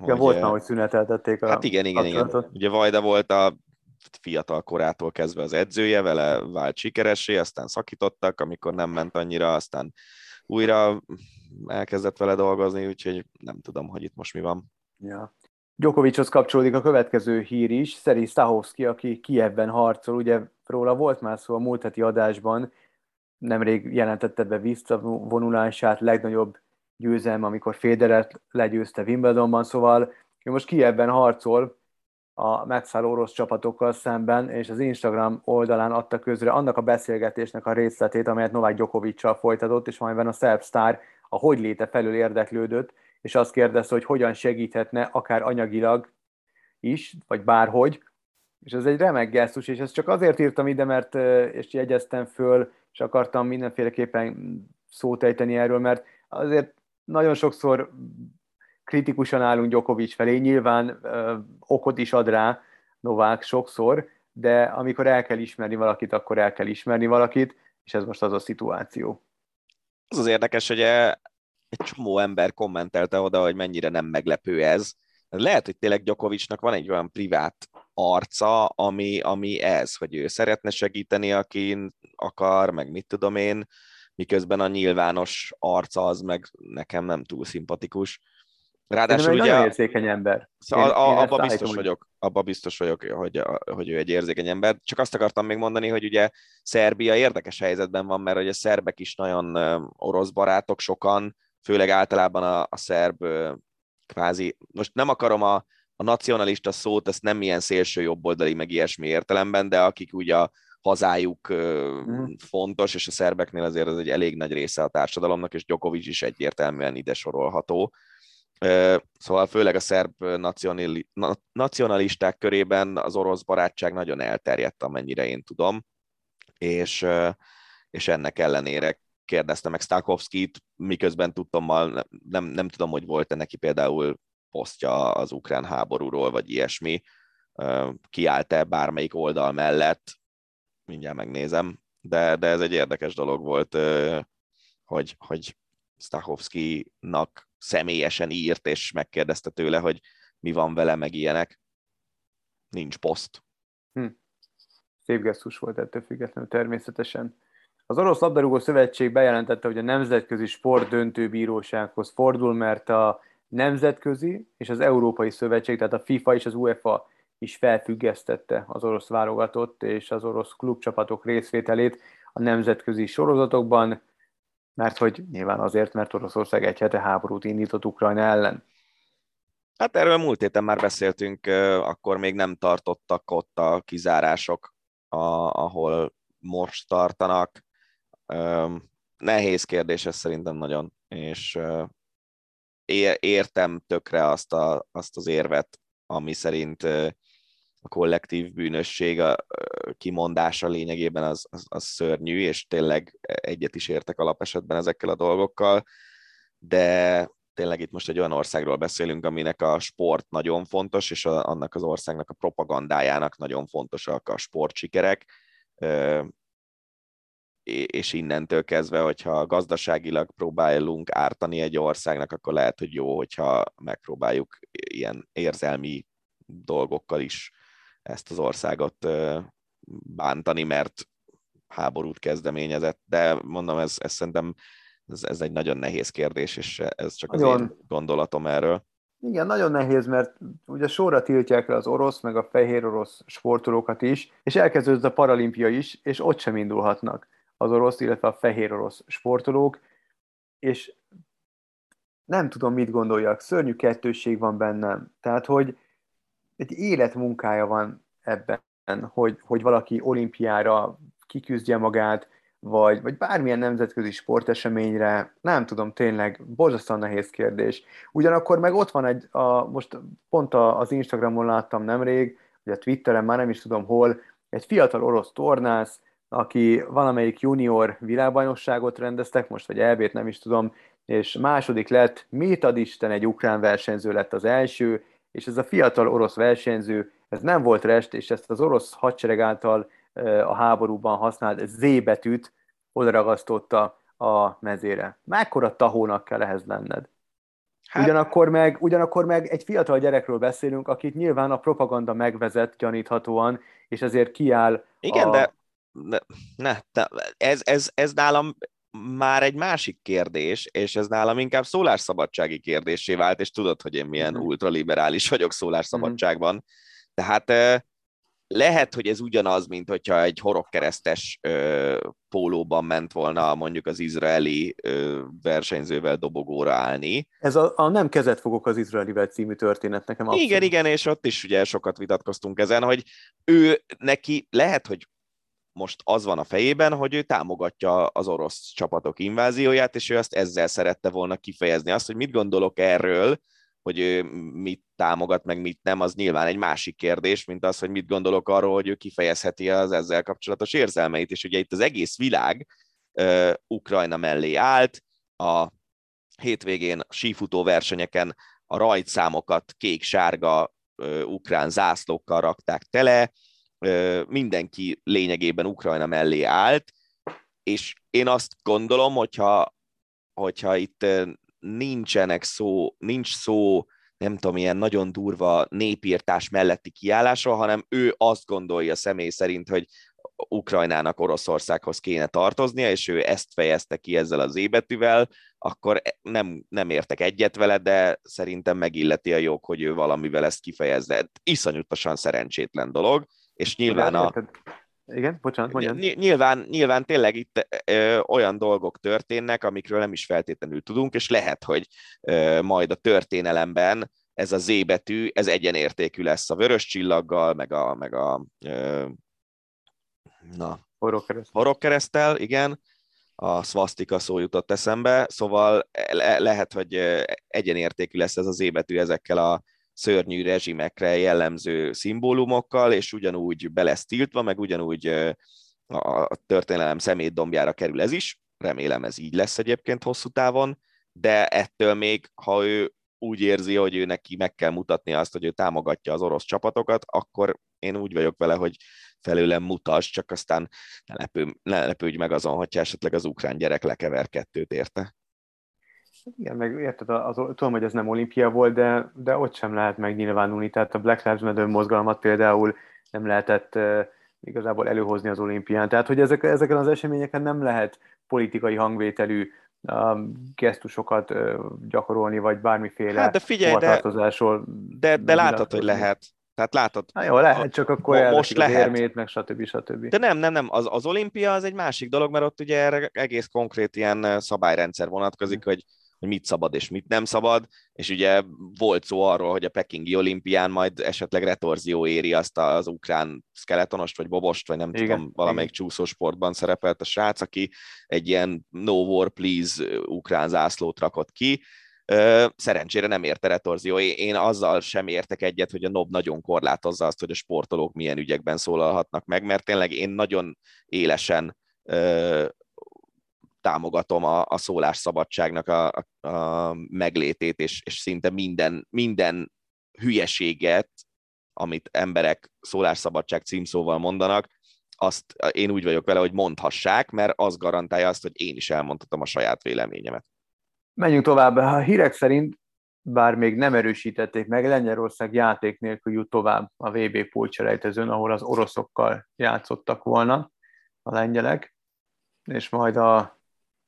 Ja, hogy, volt már, hogy szüneteltették a Hát igen, igen, igen. Ugye Vajda volt a fiatal korától kezdve az edzője, vele vált sikeressé, aztán szakítottak, amikor nem ment annyira, aztán újra elkezdett vele dolgozni, úgyhogy nem tudom, hogy itt most mi van. Ja. Djokovichoz kapcsolódik a következő hír is, Szeri Stahovski, aki Kievben harcol, ugye róla volt már szó a múlt heti adásban, nemrég jelentette be visszavonulását, legnagyobb győzelme, amikor Federert legyőzte Wimbledonban, szóval ő most Kievben harcol, a megszálló orosz csapatokkal szemben, és az Instagram oldalán adta közre annak a beszélgetésnek a részletét, amelyet Novák Gyokovicsal folytatott, és amelyben a szerb sztár a hogy léte felül érdeklődött, és azt kérdezte, hogy hogyan segíthetne, akár anyagilag is, vagy bárhogy. És ez egy remek gesztus, és ezt csak azért írtam ide, mert és jegyeztem föl, és akartam mindenféleképpen szót ejteni erről, mert azért nagyon sokszor kritikusan állunk Djokovic felé, nyilván ö, okot is ad rá Novák sokszor, de amikor el kell ismerni valakit, akkor el kell ismerni valakit, és ez most az a szituáció. Az az érdekes, hogy egy csomó ember kommentelte oda, hogy mennyire nem meglepő ez. Lehet, hogy tényleg Gyokovicsnak van egy olyan privát arca, ami, ami ez, hogy ő szeretne segíteni, akin akar, meg mit tudom én, miközben a nyilvános arca az meg nekem nem túl szimpatikus. Ráadásul ugye... Nagyon érzékeny ember. Szóval én, a, én abba biztos úgy. vagyok, abba biztos vagyok, hogy, hogy ő egy érzékeny ember. Csak azt akartam még mondani, hogy ugye Szerbia érdekes helyzetben van, mert ugye a szerbek is nagyon orosz barátok sokan, főleg általában a, a szerb kvázi, most nem akarom a, a nacionalista szót, ezt nem ilyen szélső jobboldali, meg ilyesmi értelemben, de akik ugye a hazájuk mm. fontos, és a szerbeknél azért ez egy elég nagy része a társadalomnak, és Djokovic is egyértelműen ide sorolható. Szóval főleg a szerb nacionalisták körében az orosz barátság nagyon elterjedt, amennyire én tudom, és, és ennek ellenére kérdezte meg Stakowskit, miközben tudtommal nem, nem tudom, hogy volt-e neki például posztja az ukrán háborúról, vagy ilyesmi, kiállt-e bármelyik oldal mellett, mindjárt megnézem, de, de ez egy érdekes dolog volt, hogy, hogy Stachowski-nak személyesen írt, és megkérdezte tőle, hogy mi van vele, meg ilyenek. Nincs poszt. Hm. Szép gesztus volt ettől függetlenül természetesen. Az Orosz Labdarúgó Szövetség bejelentette, hogy a Nemzetközi Sport Döntőbírósághoz fordul, mert a Nemzetközi és az Európai Szövetség, tehát a FIFA és az UEFA is felfüggesztette az orosz válogatott és az orosz klubcsapatok részvételét a nemzetközi sorozatokban, mert hogy nyilván azért, mert Oroszország egy hete háborút indított Ukrajna ellen. Hát erről múlt héten már beszéltünk, akkor még nem tartottak ott a kizárások, ahol most tartanak. Nehéz kérdés ez szerintem nagyon, és értem tökre azt, a, azt az érvet, ami szerint a kollektív bűnösség a kimondása lényegében az, az, az szörnyű, és tényleg egyet is értek alapesetben ezekkel a dolgokkal, de tényleg itt most egy olyan országról beszélünk, aminek a sport nagyon fontos, és a, annak az országnak a propagandájának nagyon fontosak a sportsikerek, és innentől kezdve, hogyha gazdaságilag próbálunk ártani egy országnak, akkor lehet, hogy jó, hogyha megpróbáljuk ilyen érzelmi dolgokkal is ezt az országot bántani, mert háborút kezdeményezett, de mondom, ez, ez szerintem ez, ez egy nagyon nehéz kérdés, és ez csak nagyon. az én gondolatom erről. Igen, nagyon nehéz, mert ugye sorra tiltják le az orosz, meg a fehér orosz sportolókat is, és elkezdődött a paralimpia is, és ott sem indulhatnak az orosz, illetve a fehér orosz sportolók, és nem tudom, mit gondoljak, szörnyű kettősség van bennem. Tehát, hogy egy életmunkája van ebben, hogy, hogy valaki olimpiára kiküzdje magát, vagy, vagy bármilyen nemzetközi sporteseményre, nem tudom, tényleg borzasztóan nehéz kérdés. Ugyanakkor meg ott van egy, a, most pont a, az Instagramon láttam nemrég, vagy a Twitteren, már nem is tudom hol, egy fiatal orosz tornász, aki valamelyik junior világbajnokságot rendeztek, most vagy elbét nem is tudom, és második lett, mit ad Isten, egy ukrán versenyző lett az első, és ez a fiatal orosz versenyző, ez nem volt rest, és ezt az orosz hadsereg által a háborúban használt Z betűt odaragasztotta a mezére. Mekkora tahónak kell ehhez lenned? Hát... Ugyanakkor, meg, ugyanakkor meg egy fiatal gyerekről beszélünk, akit nyilván a propaganda megvezet gyaníthatóan, és ezért kiáll Igen, a... de, ne, de ez, ez, ez nálam már egy másik kérdés, és ez nálam inkább szólásszabadsági kérdésé vált, és tudod, hogy én milyen mm-hmm. ultraliberális vagyok szólásszabadságban. Mm-hmm. Tehát lehet, hogy ez ugyanaz, mint hogyha egy horogkeresztes ö, pólóban ment volna mondjuk az izraeli ö, versenyzővel dobogóra állni. Ez a, a Nem kezet fogok az izraelivel című történet nekem abszolút. Igen, igen, és ott is ugye sokat vitatkoztunk ezen, hogy ő neki lehet, hogy most az van a fejében, hogy ő támogatja az orosz csapatok invázióját, és ő azt ezzel szerette volna kifejezni. Azt, hogy mit gondolok erről, hogy ő mit támogat, meg mit nem, az nyilván egy másik kérdés, mint az, hogy mit gondolok arról, hogy ő kifejezheti az ezzel kapcsolatos érzelmeit, és ugye itt az egész világ uh, Ukrajna mellé állt, a hétvégén a sífutó versenyeken a rajtszámokat kék-sárga uh, ukrán zászlókkal rakták tele, mindenki lényegében Ukrajna mellé állt, és én azt gondolom, hogyha, hogyha itt nincsenek szó, nincs szó, nem tudom, ilyen nagyon durva népírtás melletti kiállásról, hanem ő azt gondolja személy szerint, hogy Ukrajnának Oroszországhoz kéne tartoznia, és ő ezt fejezte ki ezzel az ébetűvel, akkor nem, nem értek egyet vele, de szerintem megilleti a jog, hogy ő valamivel ezt kifejezze. Iszonyatosan szerencsétlen dolog, és nyilván a, igen, bocsánat, mondjam. Nyilván, nyilván tényleg itt ö, olyan dolgok történnek, amikről nem is feltétlenül tudunk, és lehet, hogy ö, majd a történelemben ez a Z betű, ez egyenértékű lesz a vörös csillaggal, meg a, meg a ö, na, horogkeresztel, igen, a szvasztika szó jutott eszembe, szóval le, lehet, hogy egyenértékű lesz ez az Z betű ezekkel a szörnyű rezsimekre jellemző szimbólumokkal, és ugyanúgy be lesz tiltva, meg ugyanúgy a történelem szemétdombjára kerül ez is. Remélem ez így lesz egyébként hosszú távon, de ettől még, ha ő úgy érzi, hogy ő neki meg kell mutatni azt, hogy ő támogatja az orosz csapatokat, akkor én úgy vagyok vele, hogy felőlem mutas, csak aztán ne, lepő, ne lepődj meg azon, hogyha esetleg az ukrán gyerek lekever kettőt érte. Igen, meg érted, az, tudom, hogy ez nem olimpia volt, de, de ott sem lehet megnyilvánulni. Tehát a Black Lives Matter mozgalmat például nem lehetett uh, igazából előhozni az olimpián. Tehát, hogy ezek, ezeken az eseményeken nem lehet politikai hangvételű gesztusokat gyakorolni, vagy bármiféle hát de figyelj, de, de, de látod, hogy lehet. Tehát látod. Na jó, lehet, csak akkor mo- most lehet. érmét, meg stb. stb. De nem, nem, nem, az, az olimpia az egy másik dolog, mert ott ugye erre egész konkrét ilyen szabályrendszer vonatkozik, mm. hogy hogy mit szabad és mit nem szabad, és ugye volt szó arról, hogy a Pekingi olimpián majd esetleg retorzió éri azt az ukrán skeletonost, vagy bobost, vagy nem igen, tudom, valamelyik igen. csúszósportban szerepelt a srác, aki egy ilyen no war please ukrán zászlót rakott ki, Szerencsére nem érte retorzió. Én azzal sem értek egyet, hogy a NOB nagyon korlátozza azt, hogy a sportolók milyen ügyekben szólalhatnak meg, mert tényleg én nagyon élesen támogatom a, a szólásszabadságnak a, a, a meglétét, és, és szinte minden, minden hülyeséget, amit emberek szólásszabadság címszóval mondanak, azt én úgy vagyok vele, hogy mondhassák, mert az garantálja azt, hogy én is elmondhatom a saját véleményemet. Menjünk tovább. A hírek szerint, bár még nem erősítették meg, Lengyelország játék nélkül jut tovább a VB pótselejtezőn, ahol az oroszokkal játszottak volna a lengyelek, és majd a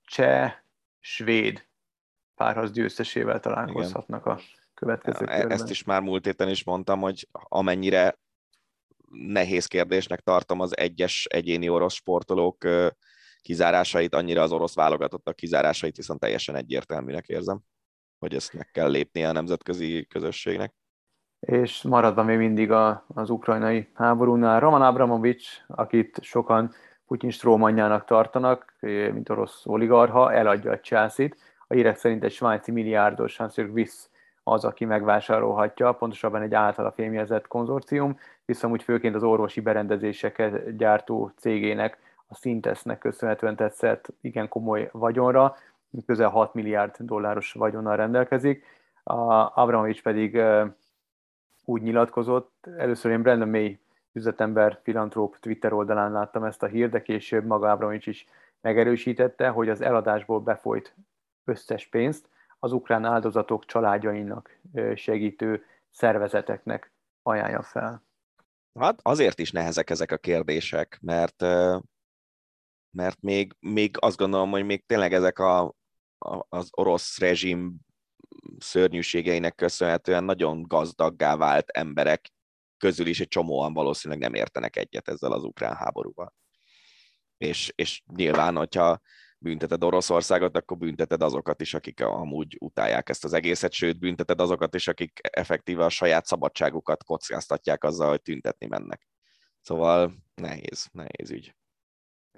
cseh-svéd párharc győztesével találkozhatnak a következő körben. Ezt is már múlt héten is mondtam, hogy amennyire nehéz kérdésnek tartom az egyes egyéni orosz sportolók kizárásait, annyira az orosz válogatottak kizárásait viszont teljesen egyértelműnek érzem, hogy ezt meg kell lépnie a nemzetközi közösségnek. És maradva még mindig a, az ukrajnai háborúnál, Roman Abramovics, akit sokan Putyin strómanjának tartanak, mint orosz oligarha, eladja a Chelsea-t. A hírek szerint egy svájci milliárdos Hans Wiss az, aki megvásárolhatja, pontosabban egy általa fémjelzett konzorcium, viszont úgy főként az orvosi berendezéseket gyártó cégének, a Sintesnek köszönhetően tetszett igen komoly vagyonra, közel 6 milliárd dolláros vagyonnal rendelkezik. A Abramovics pedig úgy nyilatkozott, először én Brandon May üzletember, filantróp Twitter oldalán láttam ezt a hírt, később maga Abramovics is megerősítette, hogy az eladásból befolyt összes pénzt az ukrán áldozatok családjainak segítő szervezeteknek ajánlja fel. Hát azért is nehezek ezek a kérdések, mert, mert még, még azt gondolom, hogy még tényleg ezek a, a, az orosz rezsim szörnyűségeinek köszönhetően nagyon gazdaggá vált emberek közül is egy csomóan valószínűleg nem értenek egyet ezzel az ukrán háborúval. És, és nyilván, hogyha bünteted Oroszországot, akkor bünteted azokat is, akik amúgy utálják ezt az egészet, sőt, bünteted azokat is, akik effektíve a saját szabadságukat kockáztatják azzal, hogy tüntetni mennek. Szóval nehéz, nehéz ügy.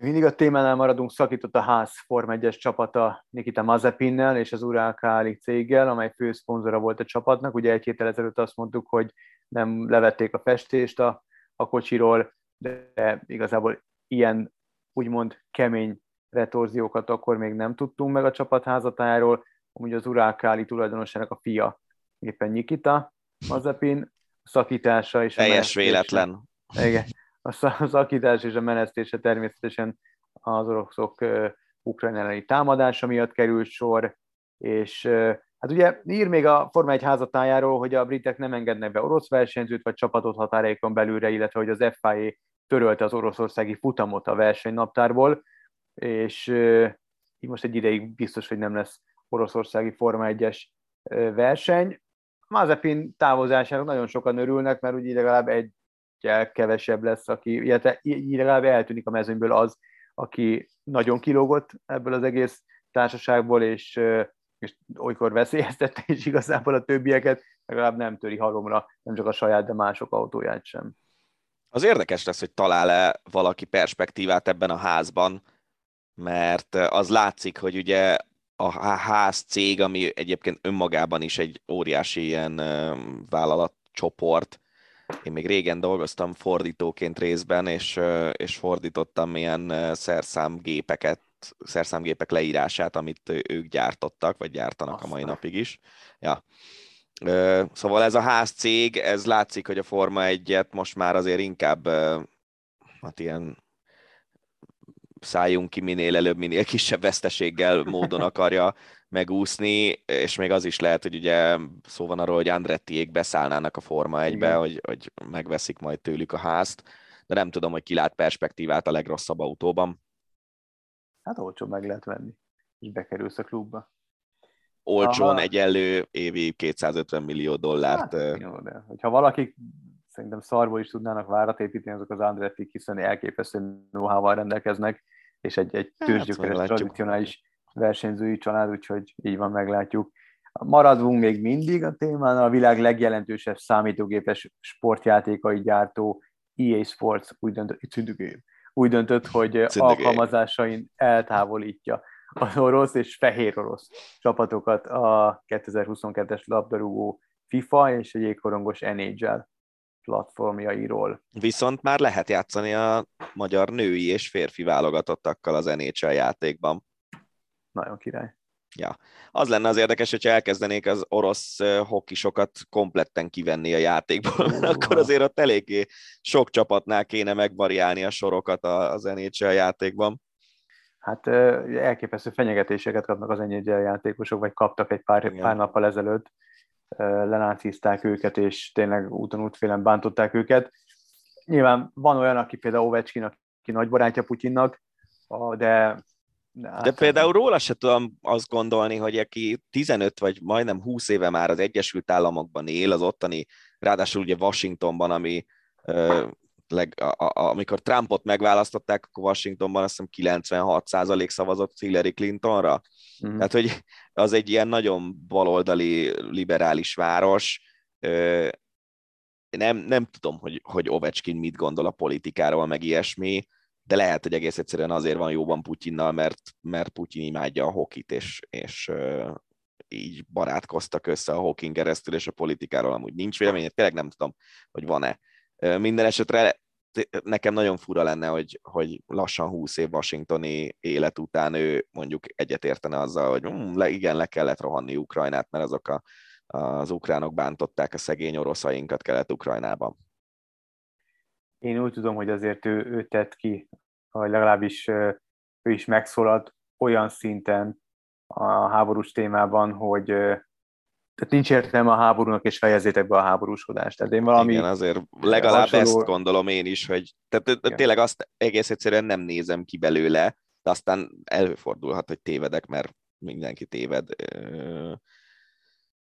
Mindig a témánál maradunk, szakított a ház Form 1-es csapata Nikita Mazepinnel és az Urákáli céggel, amely főszponzora volt a csapatnak. Ugye egy héttel ezelőtt azt mondtuk, hogy nem levették a festést a, a kocsiról, de igazából ilyen úgymond kemény retorziókat akkor még nem tudtunk meg a csapat házatájáról. Amúgy az Urákáli tulajdonosának a fia éppen Nikita Mazepin, szakítása és Teljes véletlen. Igen, a szakítás és a menesztése természetesen az oroszok ukrajn elleni támadása miatt került sor, és Hát ugye ír még a Forma 1 házatájáról, hogy a britek nem engednek be orosz versenyzőt vagy csapatot határaikon belülre, illetve hogy az FIA törölte az oroszországi futamot a versenynaptárból, és így most egy ideig biztos, hogy nem lesz oroszországi Forma 1-es verseny. Mazepin távozásának nagyon sokan örülnek, mert úgy legalább egy kevesebb lesz, aki, illetve így legalább eltűnik a mezőnyből az, aki nagyon kilógott ebből az egész társaságból, és és olykor veszélyeztette is igazából a többieket, legalább nem töri halomra, nem csak a saját, de mások autóját sem. Az érdekes lesz, hogy talál-e valaki perspektívát ebben a házban, mert az látszik, hogy ugye a ház cég, ami egyébként önmagában is egy óriási ilyen vállalatcsoport, én még régen dolgoztam fordítóként részben, és, és fordítottam ilyen szerszámgépeket szerszámgépek leírását, amit ők gyártottak, vagy gyártanak Aztán. a mai napig is. Ja. Szóval ez a ház cég, ez látszik, hogy a Forma 1-et most már azért inkább hát ilyen szálljunk ki minél előbb, minél kisebb veszteséggel módon akarja megúszni, és még az is lehet, hogy ugye szó van arról, hogy Andrettiék beszállnának a Forma egybe, hogy, hogy megveszik majd tőlük a házt, de nem tudom, hogy ki lát perspektívát a legrosszabb autóban. Hát olcsó meg lehet venni, és bekerülsz a klubba. Olcsón Aha. egyenlő évi 250 millió dollárt. Hát, jó, de hogyha valaki szerintem szarból is tudnának várat építeni azok az Andretti, hiszen elképesztő know rendelkeznek, és egy, egy tőzsgyökeres, hát, tradicionális versenyzői család, úgyhogy így van, meglátjuk. Maradunk még mindig a témán, a világ legjelentősebb számítógépes sportjátékai gyártó EA Sports úgy döntött, úgy döntött hogy alkalmazásain eltávolítja az orosz és fehér orosz csapatokat a 2022-es labdarúgó FIFA és a jégkorongos NHL platformjairól. Viszont már lehet játszani a magyar női és férfi válogatottakkal az NHL játékban. Nagyon király. Ja. Az lenne az érdekes, hogyha elkezdenék az orosz hokisokat kompletten kivenni a játékból, uh, akkor azért ott eléggé sok csapatnál kéne megvariálni a sorokat az NHL játékban. Hát elképesztő fenyegetéseket kapnak az NHL játékosok, vagy kaptak egy pár, pár nappal ezelőtt lenácizták őket, és tényleg úton útfélen bántották őket. Nyilván van olyan, aki például Ovechkin, aki nagy barátja Putyinnak, de de, hát, De például róla se tudom azt gondolni, hogy aki 15 vagy majdnem 20 éve már az Egyesült Államokban él, az ottani, ráadásul ugye Washingtonban, ami leg, a, a, amikor Trumpot megválasztották, akkor Washingtonban azt hiszem 96% szavazott Hillary Clintonra. Mm. Tehát, hogy az egy ilyen nagyon baloldali, liberális város. Nem, nem tudom, hogy, hogy Ovechkin mit gondol a politikáról, meg ilyesmi, de lehet, hogy egész egyszerűen azért van jóban Putyinnal, mert, mert Putyin imádja a hokit, és, és így barátkoztak össze a hokin keresztül, és a politikáról amúgy nincs véleménye, tényleg nem tudom, hogy van-e minden esetre nekem nagyon fura lenne, hogy, hogy lassan 20 év washingtoni élet után ő mondjuk egyetértene azzal, hogy mm, le, igen, le kellett rohanni Ukrajnát, mert azok a, az ukránok bántották a szegény oroszainkat Kelet-Ukrajnában. Én úgy tudom, hogy azért ő, ő tett ki, vagy legalábbis ő is megszólalt olyan szinten a háborús témában, hogy tehát nincs értelme a háborúnak, és fejezzétek be a háborúskodást. Tehát én valami Igen, azért legalább hasonló... ezt gondolom én is, hogy tehát Igen. tényleg azt egész egyszerűen nem nézem ki belőle, de aztán előfordulhat, hogy tévedek, mert mindenki téved.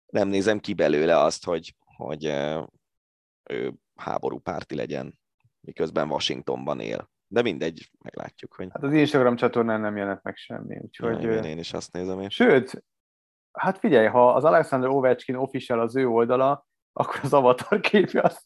Nem nézem ki belőle azt, hogy, hogy ő háborúpárti legyen, miközben Washingtonban él. De mindegy, meglátjuk, hogy... Hát az Instagram csatornán nem jelent meg semmi, úgyhogy... Ja, igen, én is azt nézem. Én. Sőt, Hát figyelj, ha az Alexander Ovechkin official az ő oldala, akkor az avatar képje az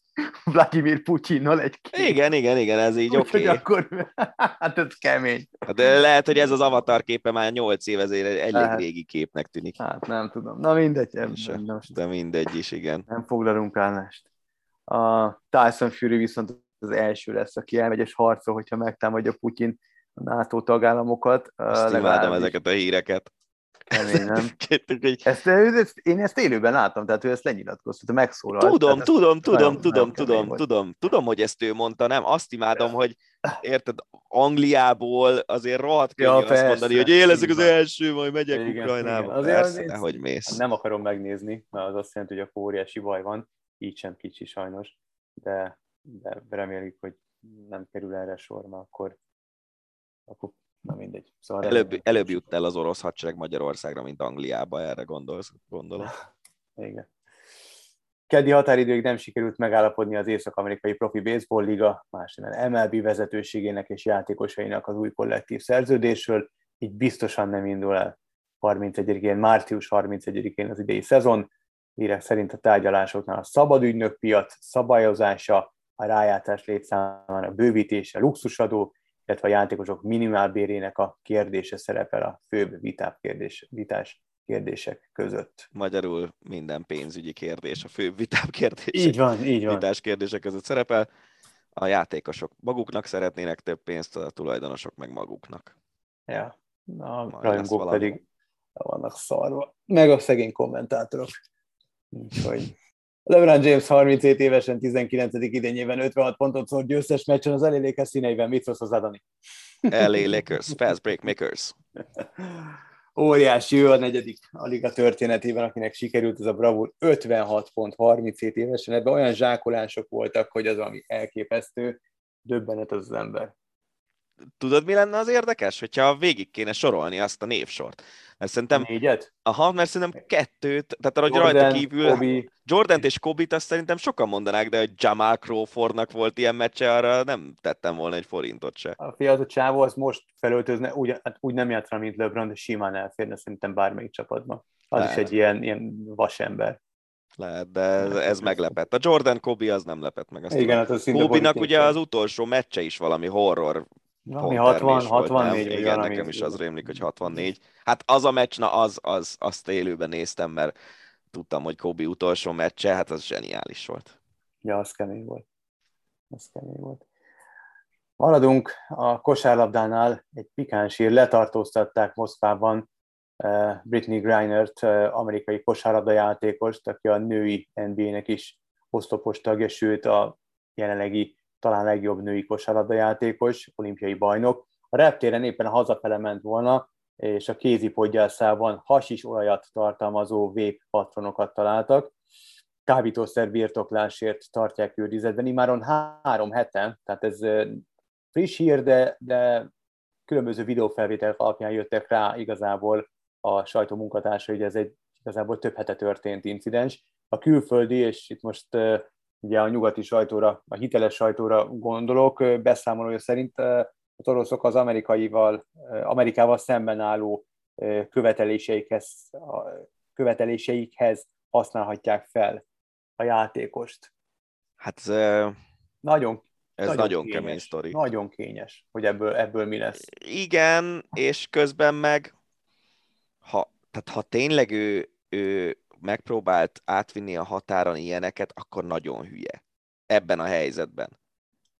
Vladimir Putyinnal egy kép. Igen, igen, igen, ez így oké. Okay. akkor, hát ez kemény. Hát de lehet, hogy ez az avatar képe már 8 év, ezért elég lehet. régi képnek tűnik. Hát nem tudom. Na mindegy. Nem, nem, de mindegy is, igen. Nem foglalunk állást. A Tyson Fury viszont az első lesz, aki elmegy és harcol, hogyha megtámadja Putyin a NATO tagállamokat. Azt imádom ezeket a híreket. Kemény, nem? ezt, ezt, én ezt élőben láttam, tehát ő ezt lenyilatkoztatta, megszólalt. Tudom, tudom, tudom, tudom, tudom, tudom, tudom, hogy ezt ő mondta, nem? Azt imádom, hogy érted, Angliából azért rohadt ja, azt persze, mondani, hogy én leszek az első, majd megyek igen, Ukrajnába. Igen. Azért persze, azért, hogy mész. Nem akarom megnézni, mert az azt jelenti, hogy a óriási baj van, így sem kicsi sajnos, de, de reméljük, hogy nem kerül erre sor, mert akkor, akkor Na mindegy. Szóval előbb, előbb jut el az orosz hadsereg Magyarországra, mint Angliába, erre gondolsz, gondolom. Igen. Keddi határidőig nem sikerült megállapodni az Észak-Amerikai Profi Baseball Liga, más MLB vezetőségének és játékosainak az új kollektív szerződésről, így biztosan nem indul el 31-én, március 31-én az idei szezon. Hírek szerint a tárgyalásoknál a szabadügynök piac szabályozása, a rájátszás létszámának bővítése, luxusadó illetve a játékosok minimálbérének a kérdése szerepel a főbb vitább kérdés, vitás kérdések között. Magyarul minden pénzügyi kérdés a főbb vitább kérdés. Így van, így van. Vitás kérdések között szerepel. A játékosok maguknak szeretnének több pénzt, a tulajdonosok meg maguknak. Ja, a rajongók pedig vannak szarva. Meg a szegény kommentátorok. Úgyhogy LeBron James 37 évesen, 19. idényében 56 pontot szólt győztes meccsen az LA Lakers színeiben. Mit szólsz hozzá, Dani? LA Lakers, fast break makers. Óriási, ő a negyedik a liga történetében, akinek sikerült ez a bravúr 56 pont 37 évesen. Ebben olyan zsákolások voltak, hogy az ami elképesztő, döbbenet az, az ember tudod, mi lenne az érdekes? Hogyha végig kéne sorolni azt a névsort. Mert szerintem... Négyet? Aha, mert szerintem kettőt, tehát arra, Jordan, rajta kívül... Kobe. Jordan és Kobe-t azt szerintem sokan mondanák, de hogy Jamal Crawfordnak volt ilyen meccse, arra nem tettem volna egy forintot se. A fiatal csávó az most felöltözne, úgy, hát úgy nem játszana, mint LeBron, de simán elférne szerintem bármelyik csapatban. Az Lehet. is egy ilyen, ilyen vasember. Lehet, de ez, ez meglepett. A Jordan Kobe az nem lepett meg. Azt Igen, hát az Kobe-nak ugye az utolsó meccse is valami horror Valami 60, 64 volt, Igen, nekem is az rémlik, hogy 64. Hát az a meccs, na az, az, azt élőben néztem, mert tudtam, hogy Kobe utolsó meccse, hát az zseniális volt. Ja, az kemény volt. Az kemény volt. Maradunk a kosárlabdánál, egy pikáns ír, letartóztatták Moszkvában uh, Britney Greinert, uh, amerikai kosárlabda játékost, aki a női NBA-nek is osztopos tagja, sőt a jelenlegi talán legjobb női kosárlabda játékos, olimpiai bajnok. A reptéren éppen hazafele ment volna, és a kézi podgyászában hasis olajat tartalmazó vép patronokat találtak. Kábítószer birtoklásért tartják őrizetben, imáron három heten, tehát ez friss hír, de, de különböző videófelvételek alapján jöttek rá igazából a sajtó munkatársa, hogy ez egy igazából több hete történt incidens. A külföldi, és itt most ugye a nyugati sajtóra, a hiteles sajtóra gondolok, beszámolója szerint az oroszok az amerikaival, Amerikával szemben álló követeléseikhez, követeléseikhez használhatják fel a játékost. Hát ez, nagyon, ez nagyon, nagyon kényes, kemény sztori. Nagyon kényes, hogy ebből, ebből mi lesz. Igen, és közben meg, ha, tehát ha tényleg ő, ő megpróbált átvinni a határon ilyeneket, akkor nagyon hülye. Ebben a helyzetben.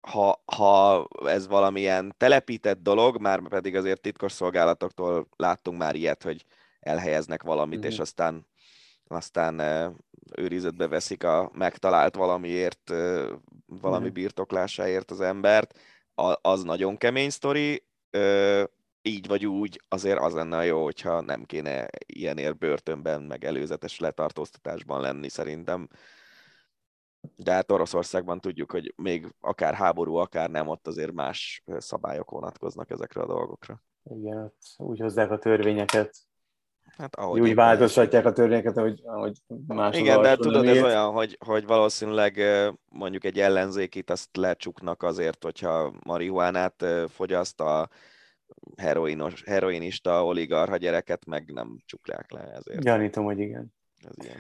Ha, ha ez valamilyen telepített dolog, már pedig azért titkos szolgálatoktól láttunk már ilyet, hogy elhelyeznek valamit, mm-hmm. és aztán aztán őrizetbe veszik a megtalált valamiért, valami mm-hmm. birtoklásáért az embert, az nagyon kemény sztori, így vagy úgy azért az lenne jó, hogyha nem kéne ilyenért börtönben, meg előzetes letartóztatásban lenni szerintem. De hát Oroszországban tudjuk, hogy még akár háború, akár nem, ott azért más szabályok vonatkoznak ezekre a dolgokra. Igen, ott úgy hozzák a törvényeket. Hát, ahogy úgy változtatják a törvényeket, ahogy, ahogy más Igen, de tudod, ez olyan, hogy, hogy valószínűleg mondjuk egy ellenzékit azt lecsuknak azért, hogyha marihuánát fogyaszt a heroinos, heroinista oligarha gyereket meg nem csuklják le ezért. Gyanítom, hogy igen. Ez ilyen.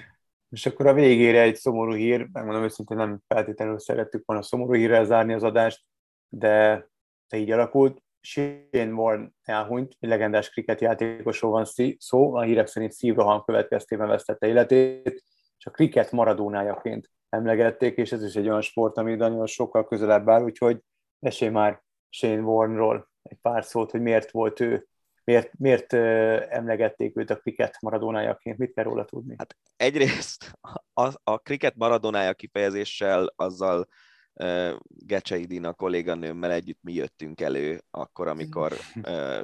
És akkor a végére egy szomorú hír, megmondom őszintén nem feltétlenül szerettük volna szomorú hírrel zárni az adást, de, de így alakult. Shane Warne elhunyt, egy legendás kriket játékosról van szó, a hírek szerint szívroham következtében vesztette életét, és a kriket maradónájaként emlegették, és ez is egy olyan sport, ami nagyon sokkal közelebb áll, úgyhogy esély már Shane Warne-ról egy pár szót, hogy miért volt ő, miért, miért emlegették őt a kriket maradónájaként, mit kell róla tudni? Hát egyrészt a, a kriket maradónája kifejezéssel azzal uh, Gecsei Dina kolléganőmmel együtt mi jöttünk elő, akkor, amikor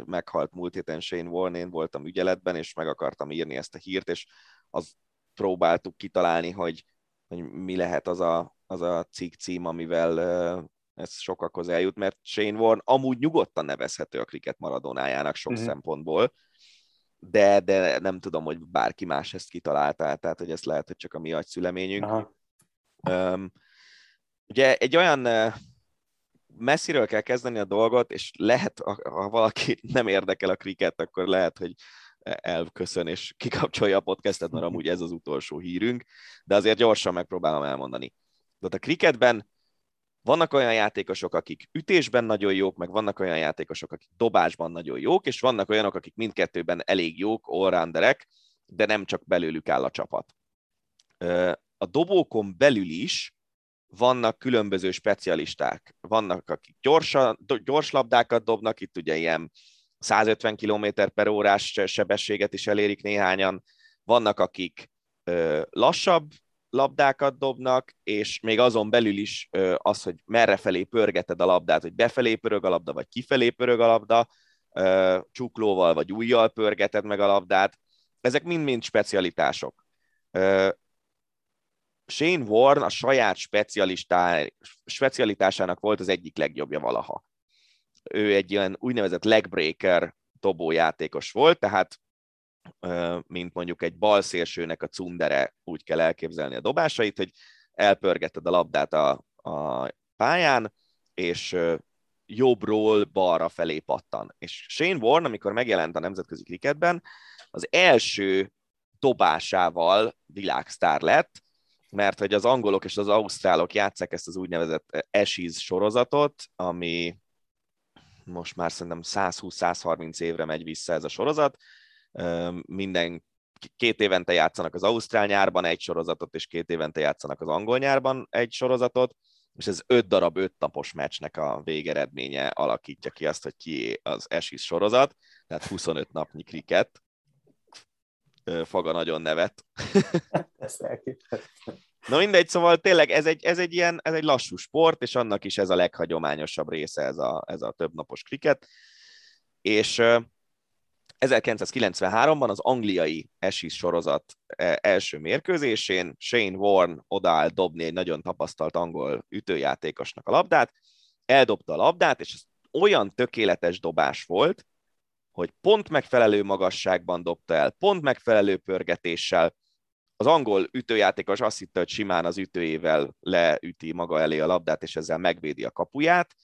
meghalt múlt héten Shane Warne, én voltam ügyeletben, és meg akartam írni ezt a hírt, és az próbáltuk kitalálni, hogy, hogy mi lehet az a, az a cikk cím, amivel ez sokakhoz eljut, mert Shane Warne amúgy nyugodtan nevezhető a kriket maradonájának sok uh-huh. szempontból, de, de nem tudom, hogy bárki más ezt kitalálta, tehát hogy ez lehet, hogy csak a mi agyszüleményünk. Um, ugye egy olyan messziről kell kezdeni a dolgot, és lehet, ha valaki nem érdekel a kriket, akkor lehet, hogy elköszön és kikapcsolja a podcastet, mert amúgy ez az utolsó hírünk, de azért gyorsan megpróbálom elmondani. De a kriketben vannak olyan játékosok, akik ütésben nagyon jók, meg vannak olyan játékosok, akik dobásban nagyon jók, és vannak olyanok, akik mindkettőben elég jók, allrounderek, de nem csak belőlük áll a csapat. A dobókon belül is vannak különböző specialisták. Vannak, akik gyorsan, gyors labdákat dobnak, itt ugye ilyen 150 km per órás sebességet is elérik néhányan, vannak, akik lassabb labdákat dobnak, és még azon belül is az, hogy merre felé pörgeted a labdát, hogy befelé pörög a labda, vagy kifelé pörög a labda, csuklóval vagy újjal pörgeted meg a labdát, ezek mind-mind specialitások. Shane Warren a saját specialitásának volt az egyik legjobbja valaha. Ő egy ilyen úgynevezett legbreaker dobójátékos volt, tehát mint mondjuk egy balszélsőnek a cundere, úgy kell elképzelni a dobásait, hogy elpörgeted a labdát a, a pályán, és jobbról balra felé pattan. És Shane Warne, amikor megjelent a nemzetközi kriketben, az első dobásával világsztár lett, mert hogy az angolok és az ausztrálok játszák ezt az úgynevezett Ashes sorozatot, ami most már szerintem 120-130 évre megy vissza ez a sorozat. Minden két évente játszanak az ausztrál nyárban egy sorozatot, és két évente játszanak az angol nyárban egy sorozatot, és ez öt darab öt napos meccsnek a végeredménye alakítja ki azt, hogy ki az Ashes sorozat, tehát 25 napnyi kriket. Faga nagyon nevet. Ezt Na mindegy, szóval tényleg ez egy, ez egy ilyen, ez egy lassú sport, és annak is ez a leghagyományosabb része ez a, ez a többnapos kriket. És 1993-ban az angliai Ashes sorozat e, első mérkőzésén Shane Warne odaáll dobni egy nagyon tapasztalt angol ütőjátékosnak a labdát, eldobta a labdát, és ez olyan tökéletes dobás volt, hogy pont megfelelő magasságban dobta el, pont megfelelő pörgetéssel, az angol ütőjátékos azt hitte, hogy simán az ütőjével leüti maga elé a labdát, és ezzel megvédi a kapuját,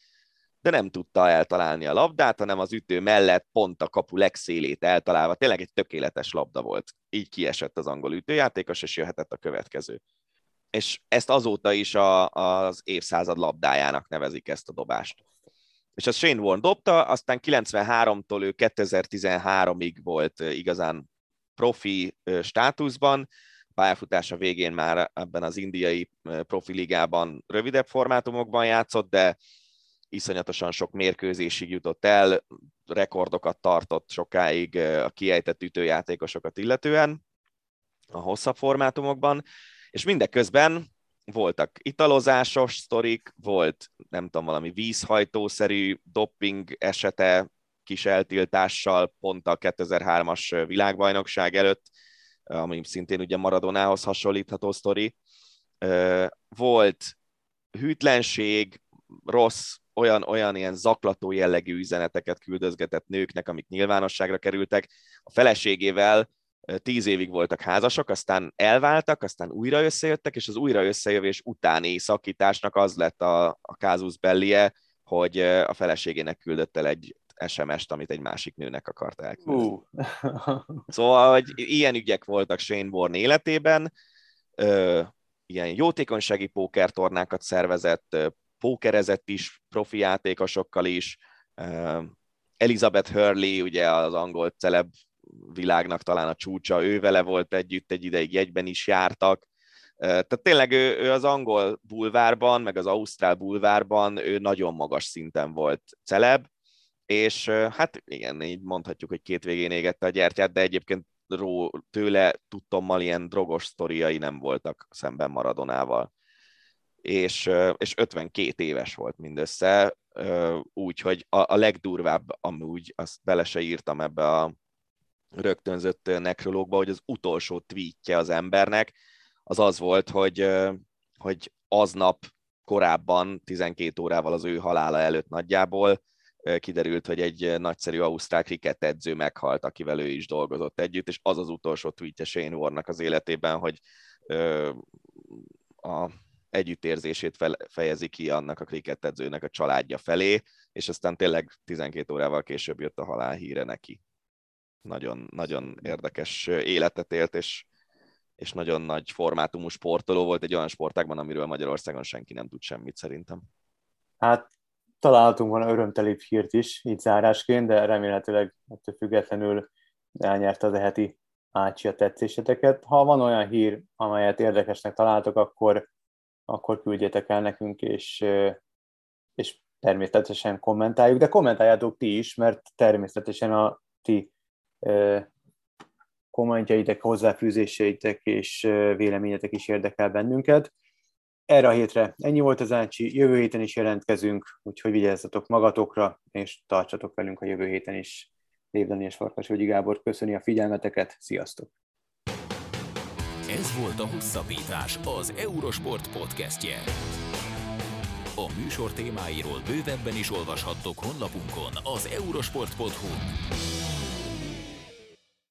de nem tudta eltalálni a labdát, hanem az ütő mellett pont a kapu legszélét eltalálva. Tényleg egy tökéletes labda volt. Így kiesett az angol ütőjátékos, és jöhetett a következő. És ezt azóta is a, az évszázad labdájának nevezik ezt a dobást. És az Shane Warne dobta, aztán 93-tól ő 2013-ig volt igazán profi státuszban, pályafutása végén már ebben az indiai profiligában rövidebb formátumokban játszott, de iszonyatosan sok mérkőzésig jutott el, rekordokat tartott sokáig a kiejtett ütőjátékosokat illetően a hosszabb formátumokban, és mindeközben voltak italozásos sztorik, volt nem tudom, valami vízhajtószerű dopping esete kis eltiltással pont a 2003-as világbajnokság előtt, ami szintén ugye Maradonához hasonlítható sztori. Volt hűtlenség, rossz, olyan, olyan ilyen zaklató jellegű üzeneteket küldözgetett nőknek, amik nyilvánosságra kerültek. A feleségével tíz évig voltak házasok, aztán elváltak, aztán újra összejöttek, és az újra összejövés utáni szakításnak az lett a, a kázusz bellie, hogy a feleségének küldött el egy SMS-t, amit egy másik nőnek akart elküldeni. Uh. szóval, hogy ilyen ügyek voltak Shane Warne életében, ö, ilyen jótékonysági pókertornákat szervezett, pókerezett is profi játékosokkal is, Elizabeth Hurley, ugye az angol celeb világnak talán a csúcsa, ő vele volt együtt, egy ideig jegyben is jártak, tehát tényleg ő, ő az angol bulvárban, meg az ausztrál bulvárban ő nagyon magas szinten volt celeb, és hát igen, így mondhatjuk, hogy két végén égette a gyertyát, de egyébként ró, tőle tudtommal ilyen drogos sztoriai nem voltak szemben Maradonával. És, és 52 éves volt mindössze, úgyhogy a, a legdurvább amúgy, azt bele se írtam ebbe a rögtönzött nekrológba, hogy az utolsó tweetje az embernek az az volt, hogy, hogy aznap korábban, 12 órával az ő halála előtt nagyjából, kiderült, hogy egy nagyszerű ausztrál kriket edző meghalt, akivel ő is dolgozott együtt, és az az utolsó tweetje Shane Warnak az életében, hogy a együttérzését fejezi ki annak a edzőnek a családja felé, és aztán tényleg 12 órával később jött a halál híre neki. Nagyon, nagyon érdekes életet élt, és, és nagyon nagy formátumú sportoló volt egy olyan sportágban, amiről Magyarországon senki nem tud semmit szerintem. Hát találhatunk volna örömtelibb hírt is, így zárásként, de remélhetőleg ettől függetlenül elnyerte az eheti ácsi a tetszéseteket. Ha van olyan hír, amelyet érdekesnek találtok, akkor, akkor küldjétek el nekünk, és, és természetesen kommentáljuk, de kommentáljátok ti is, mert természetesen a ti kommentjeitek, hozzáfűzéseitek és véleményetek is érdekel bennünket. Erre a hétre ennyi volt az Ácsi, jövő héten is jelentkezünk, úgyhogy vigyázzatok magatokra, és tartsatok velünk a jövő héten is. Lévdani és Farkas Gábor köszöni a figyelmeteket, sziasztok! Volt a Hosszabbítás, az Eurosport podcastje. A műsor témáiról bővebben is olvashattok honlapunkon az eurosport.hu.